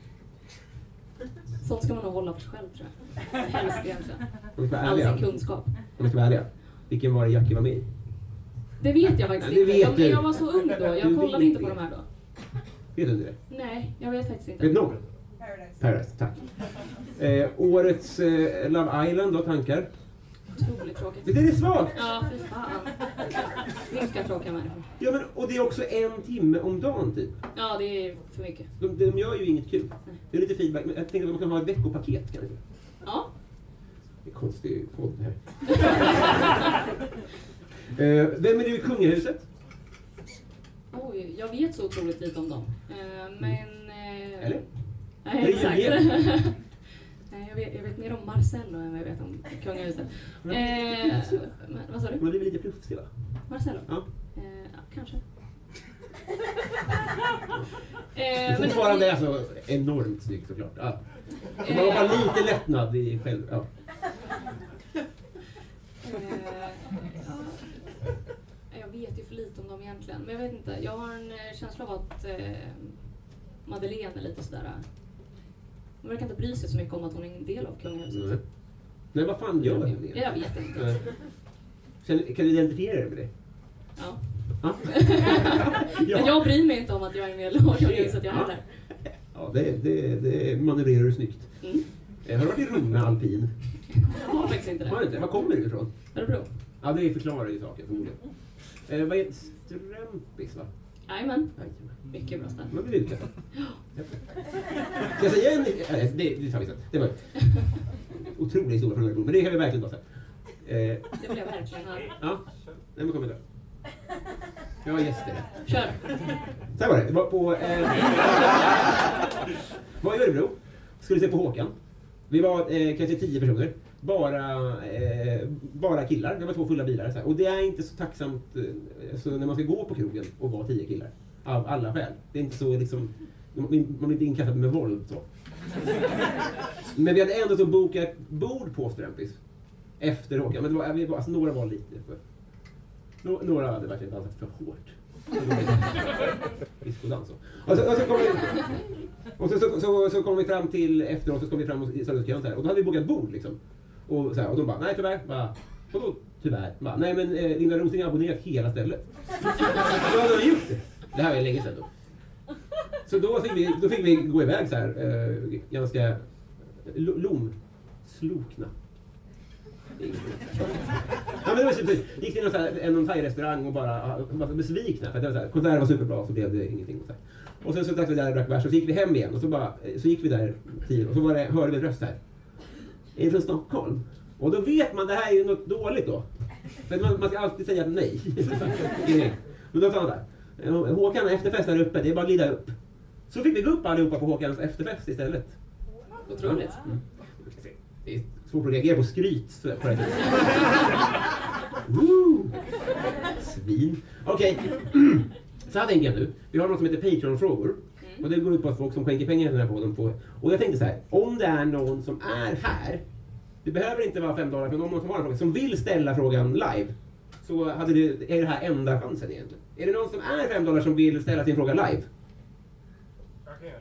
Sånt ska man nog hålla för sig själv tror jag. Helst egentligen. All sin kunskap. Om vi ska vara ärliga. Vilken var det Jackie var med i? Det vet jag faktiskt Ja, inte. vet jag, du. jag var så ung då, Du jag vill kollade inte inte på de här då. Vet du inte det? Nej, jag vet faktiskt inte. Vet någon? Paradise, tack. Eh, årets eh, Love Island, då tankar? Otroligt tråkigt. Visst är det svagt? Ja, fy fan. Vilka tråkiga människor. Ja, men, och det är också en timme om dagen typ. Ja, det är för mycket. De, de gör ju inget kul. Det är lite feedback, men jag tänkte att man kan ha ett veckopaket kanske. Ja. Det är konstig podd det här. [LAUGHS] eh, vem är du i kungahuset? Oj, jag vet så otroligt lite om dem. Eh, men... Eh, Eller? Nej, exakt. [LAUGHS] Jag, vet, jag vet mer om Marcello än vad jag vet om kungahuset. Eh, men, vad sa du? Man blir väl lite plufsig va? Marcello? Ja. Eh, kanske. Men [LAUGHS] Eh, men- fortfarande alltså enormt snygg såklart. Ja. Så man har bara lite lättnad i själv... Ja. Vet ju för lite om dem egentligen. Men jag vet inte. Jag har en eh, känsla av att eh, Madeleine är lite sådär... eh, Hon verkar inte bry sig så mycket om att hon är en del av kungahuset. Nej. Nej, vad fan gör hon? Jag vet inte. Känner- Kan du identifiera dig med det? Ja. Ja. [LAUGHS] Men jag bryr mig inte om att jag är medlem av kungahuset jag heller. Ja, det, det, det manövrerar du snyggt. Mm. Eh, Har du varit i Rom med alpin? Jag har faktiskt inte Har du det. inte? Var kommer du ifrån? Örebro. Ja, det förklarar ju saken förmodligen. Eh, vad är Strömpis, va? Jajamän. Mycket bra ställe. Man blir utklädd. Ska jag säga en... Nej, det, det tar vi sen. Det var otrolig historia från Örebro, men det kan vi verkligen ta sen. Eh, Det vill jag verkligen höra. ja, nej men kom igen Jag har gäster. Kör. Så här var det. Det var på... Eh, var i Örebro. Skulle se på Håkan. Vi var eh, kanske tio personer. Bara, eh, bara killar. Det var två fulla bilar. Så här. Och det är inte så tacksamt så när man ska gå på krogen och vara tio killar. Av alla skäl. Det är inte så liksom... Man blir inte inkastad med våld så. Men vi hade ändå så bokat bord på Strömpis. Efter Håkan. Men det var, vi var, alltså, några var lite för... Några hade verkligen dansat för hårt. Discodans. och. Och så, och så kom vi, och så, så, så, så kom vi fram till efteråt, så kom vi fram och, så här. Och då hade vi bokat bord liksom. Och, så här, och de bara, nej tyvärr. Bara, Vadå tyvärr? Bara, nej men eh, Linda Rosing har abonnerat hela stället. [LAUGHS] Då hade de gjort det. Det här var länge sedan då. Så då fick vi, då fick vi gå iväg så här, eh, ganska lo- lomslokna. Ja, men det var så, gick till någon, så här, en thai-restaurang och bara var så besvikna för att det var så här, konserten var superbra så blev det ingenting. Och, så här. och sen så drack vi där och drack bärs och så gick vi hem igen och så, bara, så gick vi där tio och så var det, hörde vi en röst här. Är från Stockholm? Och då vet man det här är ju något dåligt då. För man, man ska alltid säga nej. [LAUGHS] Men då sa han så här. Håkan har efterfest här uppe, det är bara att glida upp. Så fick vi gå upp allihopa på Håkans efterfest istället. Otroligt. Mm. Det är svårt att reagera på skryt på det här! [LAUGHS] Svin. Okej, [CLEARS THROAT] så här tänker jag nu. Vi har något som heter Patreon-frågor. Och det går ut på att folk som skänker pengar till den här podden får... Och jag tänkte så här, om det är någon som är här, det behöver inte vara fem dollar, men om någon som har en fråga, som vill ställa frågan live, så hade det, är det här enda chansen egentligen. Är det någon som är fem dollar som vill ställa sin fråga live? Jag kan göra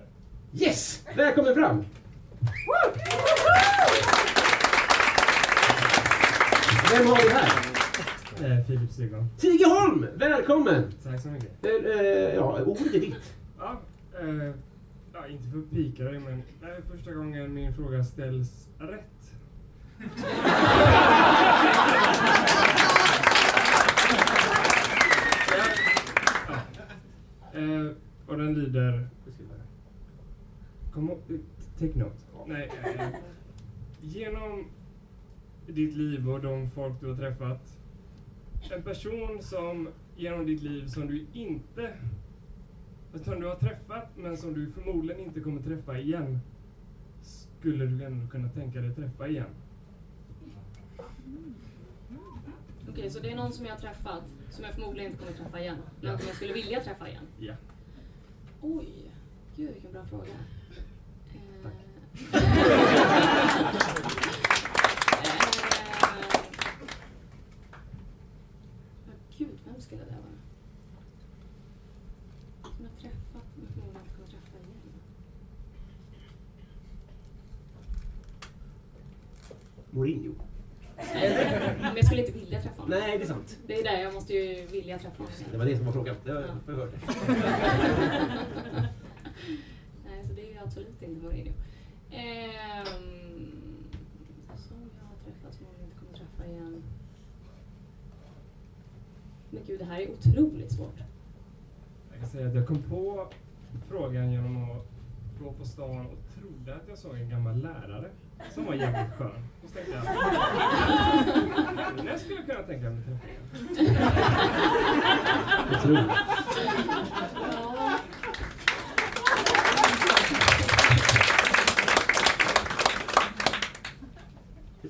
det. Yes! Välkommen fram! Vem har vi här? Eh, Filip Sigvard. Tigeholm! Välkommen! Tack så mycket. Eh, eh, ja, ordet är ditt. Ja, eh, ja, inte för att pika dig, men det här är första gången min fråga ställs rätt. ja. eh, och den lyder... Kom take note. Nej, eh, genom ditt liv och de folk du har träffat en person som genom ditt liv som du inte som du har träffat men som du förmodligen inte kommer träffa igen skulle du ändå kunna tänka dig träffa igen? Okej, så det är någon som jag har träffat som jag förmodligen inte kommer träffa igen. Men som jag skulle vilja träffa igen. Ja. Oj, gud vilken bra fråga. Eh, [LAUGHS] eh, Gud, vem skulle det vara? Som jag träffat men förmodligen inte kommer träffa igen. Mourinho. Men jag skulle inte vilja träffa honom. Nej, det är sant. Det är där jag måste ju vilja träffa honom. Det var det som var frågan. Det har jag hört. [LAUGHS] Nej, så det är ju absolut inte Mourinho. Ehm, som jag har träffat som jag inte kommer träffa igen. Men gud, det här är otroligt svårt. Jag kan säga att jag kom på frågan genom att gå på stan och trodde att jag såg en gammal lärare som var jävligt skön. Och så tänkte jag, den skulle jag kunna tänka mig att träffa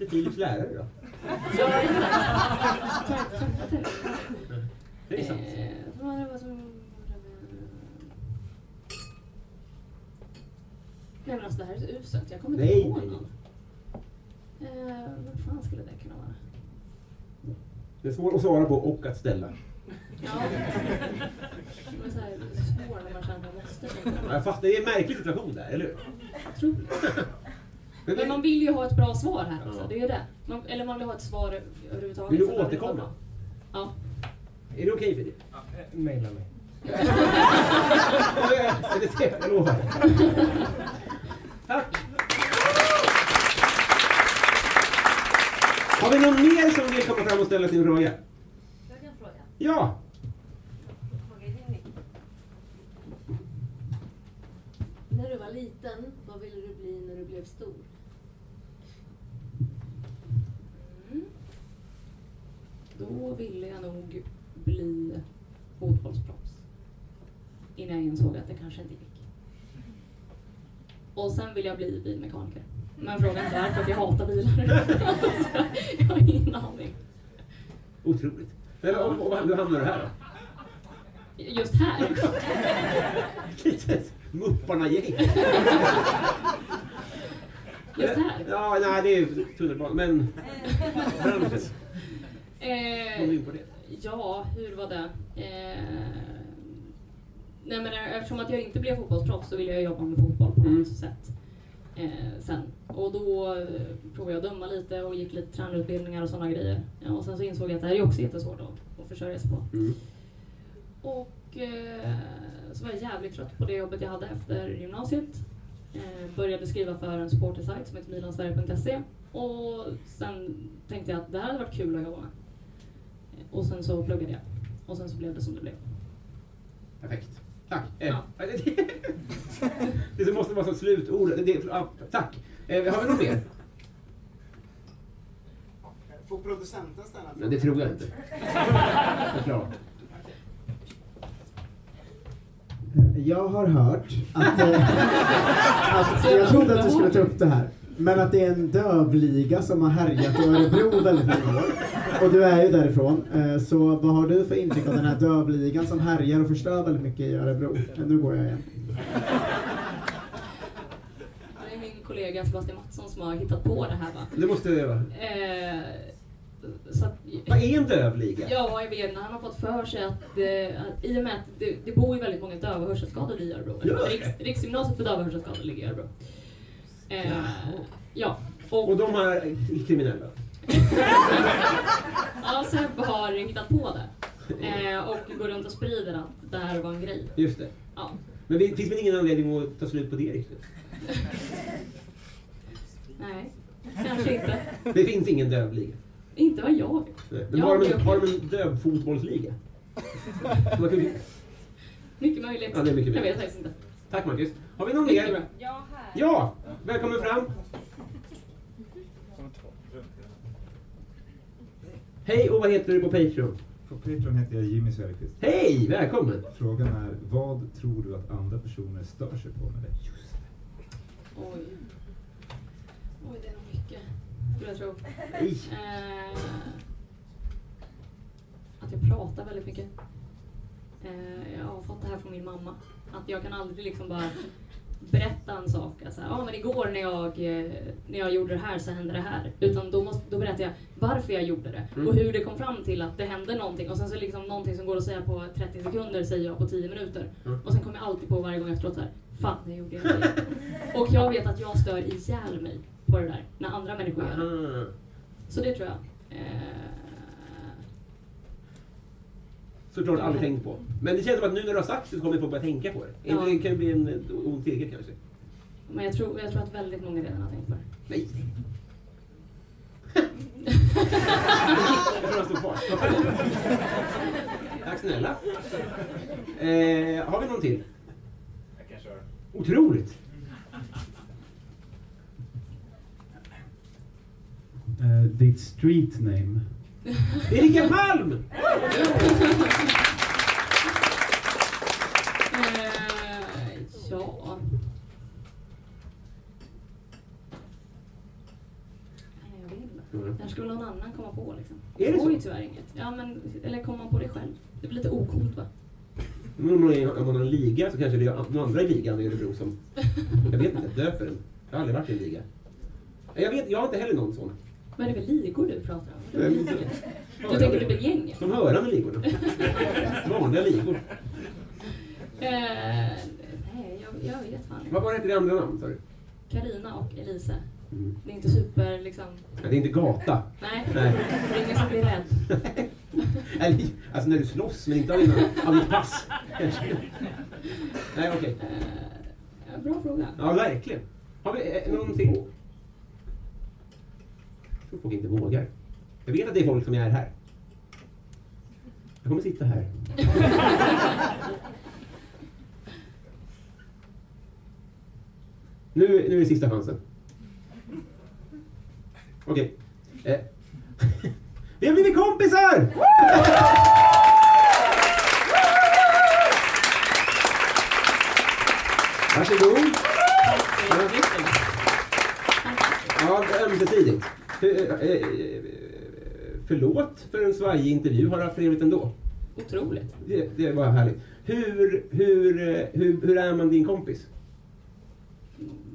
är Filips lärare då. Det är sant. Eh. Nej men alltså det här är så uselt, jag kommer inte Nej, på nej. någon. Eh, vad fan skulle det kunna vara? Det är svårt att svara på och att ställa. Ja. [LAUGHS] Men så här, svår när man känner att man måste. Ja, Jag fattar, det är en märklig situation där, eller hur? Otroligt. [LAUGHS] Men man vill ju ha ett bra svar här också, Ja. det är ju det. Man, eller man vill ha ett svar överhuvudtaget. Vill du det återkomma? Ja. Är det okej Filip? Ja, eh, Maila mig. [LAUGHS] Det ska jag lovar. Tack! Har vi någon mer som vill komma fram och ställa sin fråga? Jag kan fråga. Ja! När du var liten, vad ville du bli när du blev stor? Mm. Då ville jag nog bli fotbollsproffs. Innan jag insåg att det kanske inte gick. Och sen vill jag bli bilmekaniker. Men fråga inte varför, för jag hatar bilar. [LAUGHS] jag har ingen aning. Otroligt. Men, och, och, hur hamnar du här då? Just här? Litet Mupparna-gäng. Just här? Ja, nej det är tunnelbanan, men branschen. Eh, Kom in på det. ja, hur var det? Eh, nej men eftersom att jag inte blev fotbollsproffs så ville jag jobba med fotboll på något sätt. Eh, sen. Och då eh, provade jag att döma lite och gick lite tränarutbildningar och sådana grejer. Ja, och sen så insåg jag att det här är också jättesvårt att, att försörja sig på. Mm. Och eh, så var jag jävligt trött på det jobbet jag hade efter gymnasiet. Eh, började skriva för en supportersajt som heter milansverige.se och sen tänkte jag att det här hade varit kul att jobba med. Och sen så pluggade jag. Och sen så blev det som det blev. Perfekt. Tack. Eh, [LAUGHS] det måste vara som slutord. Det, ja, tack. Eh, har vi något mer? Får producenten ställa Nej, det tror jag inte. Förklara. Jag har hört att, eh, [LAUGHS] att jag trodde att du skulle ta upp det här. Men att det är en dövliga som har härjat i Örebro väldigt många år. Och du är ju därifrån. Eh, Så vad har du för intryck av den här dövligan som härjar och förstör väldigt mycket i Örebro? Nu går jag igen. Det är min kollega Sebastian Mattsson som har hittat på det här va. Det måste jag göra. Eh, att, Vad är en dövliga? Ja, jag vet. Han har fått för sig att, eh, att i och med att det, det bor ju väldigt många döva och hörselskadade i Örebro. Gör det? Riks, Riksgymnasiet för döva och hörselskadade ligger i Örebro. Eh, ja. Och, Och de här är kriminella? Ja, Seb har hittat på det. Eh, och går runt och sprider att det här var en grej. Just det. Ja. Men det finns väl ingen anledning att ta slut på det riktigt? Nej, kanske inte. Det finns ingen dövliga? Inte vad jag vet. Men har, de en, har de en dövfotbollsliga? Mycket möjligt. Ja, det är mycket Jag vet möjligt. faktiskt inte. Tack Marcus. Har vi någon mer? Ja, här. Ja! Välkommen fram. Hej och vad heter du på Patreon? På Patreon heter jag Jimmy Söderqvist. Hej, välkommen! Frågan är, vad tror du att andra personer stör sig på med dig? Just Oj. Oj, det är nog mycket. Skulle jag tro. Nej. Eh, att jag pratar väldigt mycket. Eh, jag har fått det här från min mamma. Att jag kan aldrig liksom bara berätta en sak. Alltså, ja, men igår när jag, eh, när jag gjorde det här så hände det här. Utan då, måste, då berättar jag varför jag gjorde det. Mm. Och hur det kom fram till att det hände någonting. Och sen så liksom någonting som går att säga på 30 sekunder säger jag på 10 minuter. Mm. Och sen kommer jag alltid på varje gång efteråt så här. Fan, det gjorde jag det. [LAUGHS] Och jag vet att jag stör ihjäl mig på det där. När andra människor gör det. Ah. Så det tror jag. Eh, Såklart aldrig tänkt på. Men det känns som att nu när du har sagt det så kommer folk börja tänka på det. Ja. Det kan ju bli en eh, ond cirkel kanske. men jag tror, jag tror att väldigt många redan har tänkt på det. Nej. [LAUGHS] Jag tror han stod kvar. Tack snälla. Eh, har vi någon till? Jag kan köra. Otroligt! Uh, ditt street name? Erika Palm! Eh, ja. Mm. Det här skulle någon annan komma på liksom. Är det så? ju tyvärr inget. Ja, men, eller kommer man på det själv? Det blir lite ocoolt va? Men Om man är- om man har en liga så kanske det är några andra i ligan i Örebro som, jag vet inte, döper den. Jag har aldrig varit i en liga. Jag vet, jag har inte heller någon sån. Vad är det för ligor du pratar om? Du tänker typ ett gäng? De hörande ligorna. Vanliga ligor. Eh, nej, jag, jag vet fan. Vad var det det andra namn sa du? Carina och Elise. Mm. Det är inte super liksom... Det är inte gata. Nej, Nej. det är ingen som blir rädd. [LAUGHS] Eller, alltså när du slåss, men inte av dina, av ditt pass. Nej, okej. Ja, bra fråga. Ja, verkligen. Har vi eh, någonting? tror folk inte vågar. Jag vet att det är folk som är här. Jag kommer sitta här. Nu, nu är det sista chansen. Okej. Okay. Eh. [LAUGHS] Vi har blivit kompisar! Varsågod. Ja, det är ömsesidigt förlåt för en svajig intervju. Har du haft trevligt ändå? Otroligt. Det, det var härligt. Hur, hur, eh, hur, hur är man din kompis?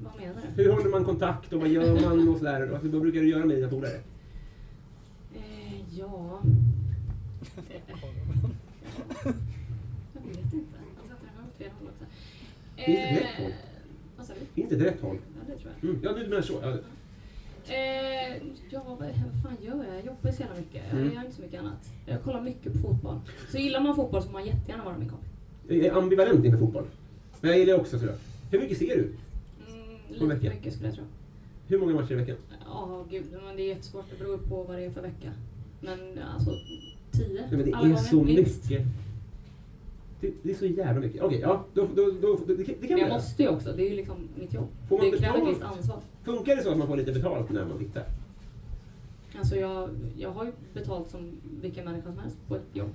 Vad menar du? Hur håller man kontakt och vad gör man och sådär? Alltså, vad brukar du göra med dina polare? Eh, ja... Jag vet inte. Jag satte den åt fel håll också. Finns det ett rätt håll? Vad sa du? Finns det ett rätt håll? Ja, det tror jag. Mm. Ja, du menar så. Ja. Eh, ja, vad, fan gör jag? Jag jobbar så jävla mycket. Jag Mm. gör inte så mycket annat. Jag kollar mycket på fotboll. Så gillar man fotboll så får man jättegärna vara min kompis. Jag är ambivalent inför fotboll. Men jag gillar också sådär. Hur mycket ser du? Mm, lite mycket skulle jag tro. Hur många matcher i veckan? Ja, gud. Men det är jättesvårt. Det beror på vad det är för vecka. Men alltså, tio. Nej, men det alla är gånger, så minst. mycket. Det, det är så jävla mycket. Okej, ja. Då, då, då, det, det kan Men jag göra. måste ju också. Det är ju liksom mitt jobb. Får man det kräver ett visst ansvar. Funkar det så att man får lite betalt när man tittar? Alltså jag, jag har ju betalt som vilken människa som helst på ett jobb.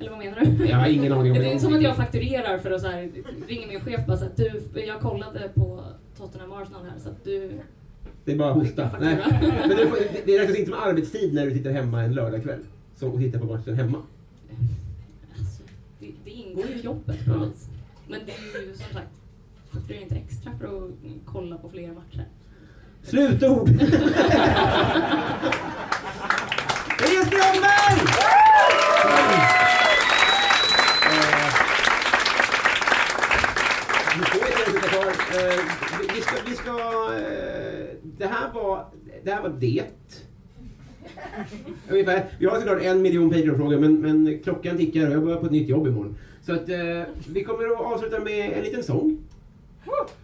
Eller vad menar du? Jag har ingen aning om [LAUGHS] det. det. är inte som att jag fakturerar för att så här, ringer min chef och bara så här, du, jag kollade på Tottenham Arsenal här så att du... Det är bara att hosta. Nej. [LAUGHS] Men det, det, räknas inte som arbetstid när du sitter hemma en lördagkväll. Och tittar på matchen hemma. Det, det ingår ju i jobbet på något vis. Men det är ju som sagt, fakturerar inte extra för att kolla på flera matcher. Slutord! Nu får inte kvar. Eh, vi- Vi ska... Vi ska eh, det här var... Det här var det. [LAUGHS] Ungefär. Vi har såklart en miljon Patreon-frågor men, men klockan tickar och jag börjar på ett nytt jobb imorgon. Så att eh, vi kommer att avsluta med en liten sång.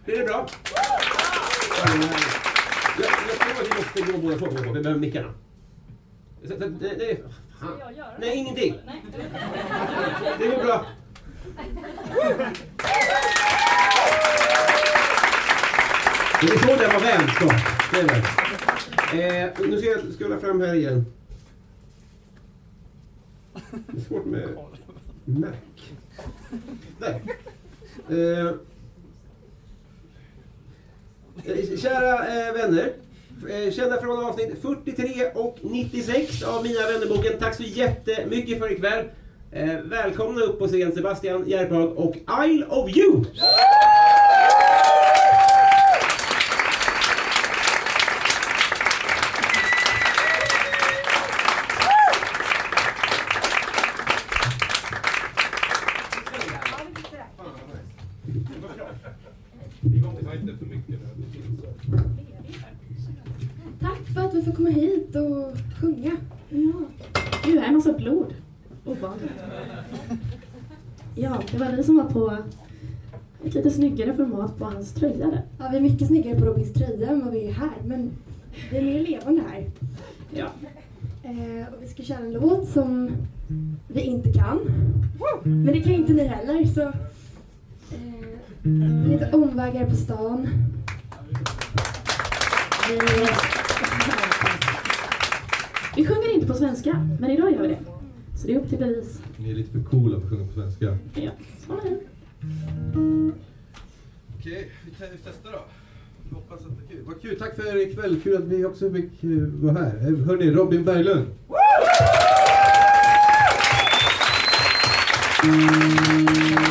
Blir det bra? Jag, jag tror att vi måste gå båda två, vi behöver mickarna. Så, så, det, det, fan. Nej, ingenting. Det går bra. Det är så det var vänskap. Det är det. Eh, nu ska jag skrolla fram här igen. Det är svårt med Mac. Där. Eh, eh, Kära eh, vänner, eh, kända från avsnitt 43 och 96 av Mina vännerboken. Tack så jättemycket för ikväll. Eh, välkomna upp på scen Sebastian Järphag och Isle of You! Tack för att vi får komma hit och sjunga. Ja. Gud, här är massa blod. Ovanligt. Ja, det var vi som var på ett lite snyggare format på hans tröja där. Ja, vi är mycket snyggare på Robins tröja än vad vi är här, men vi är mer levande här. Ja. Eh, och vi ska köra en låt som vi inte kan. Men det kan inte ni heller, så... Eh, heter Omvägar på stan. Vi, sjunger inte på svenska, men idag gör vi det. Så det är upp till bevis. Ni är lite för coola för att sjunga på svenska. Ja, så är det. Okej, vi te- vi testar då. Jag hoppas att det är kul. Vad kul, tack för ikväll. Kul att vi också fick eh, vara här. Eh, Hörni, Robin Berglund. Jag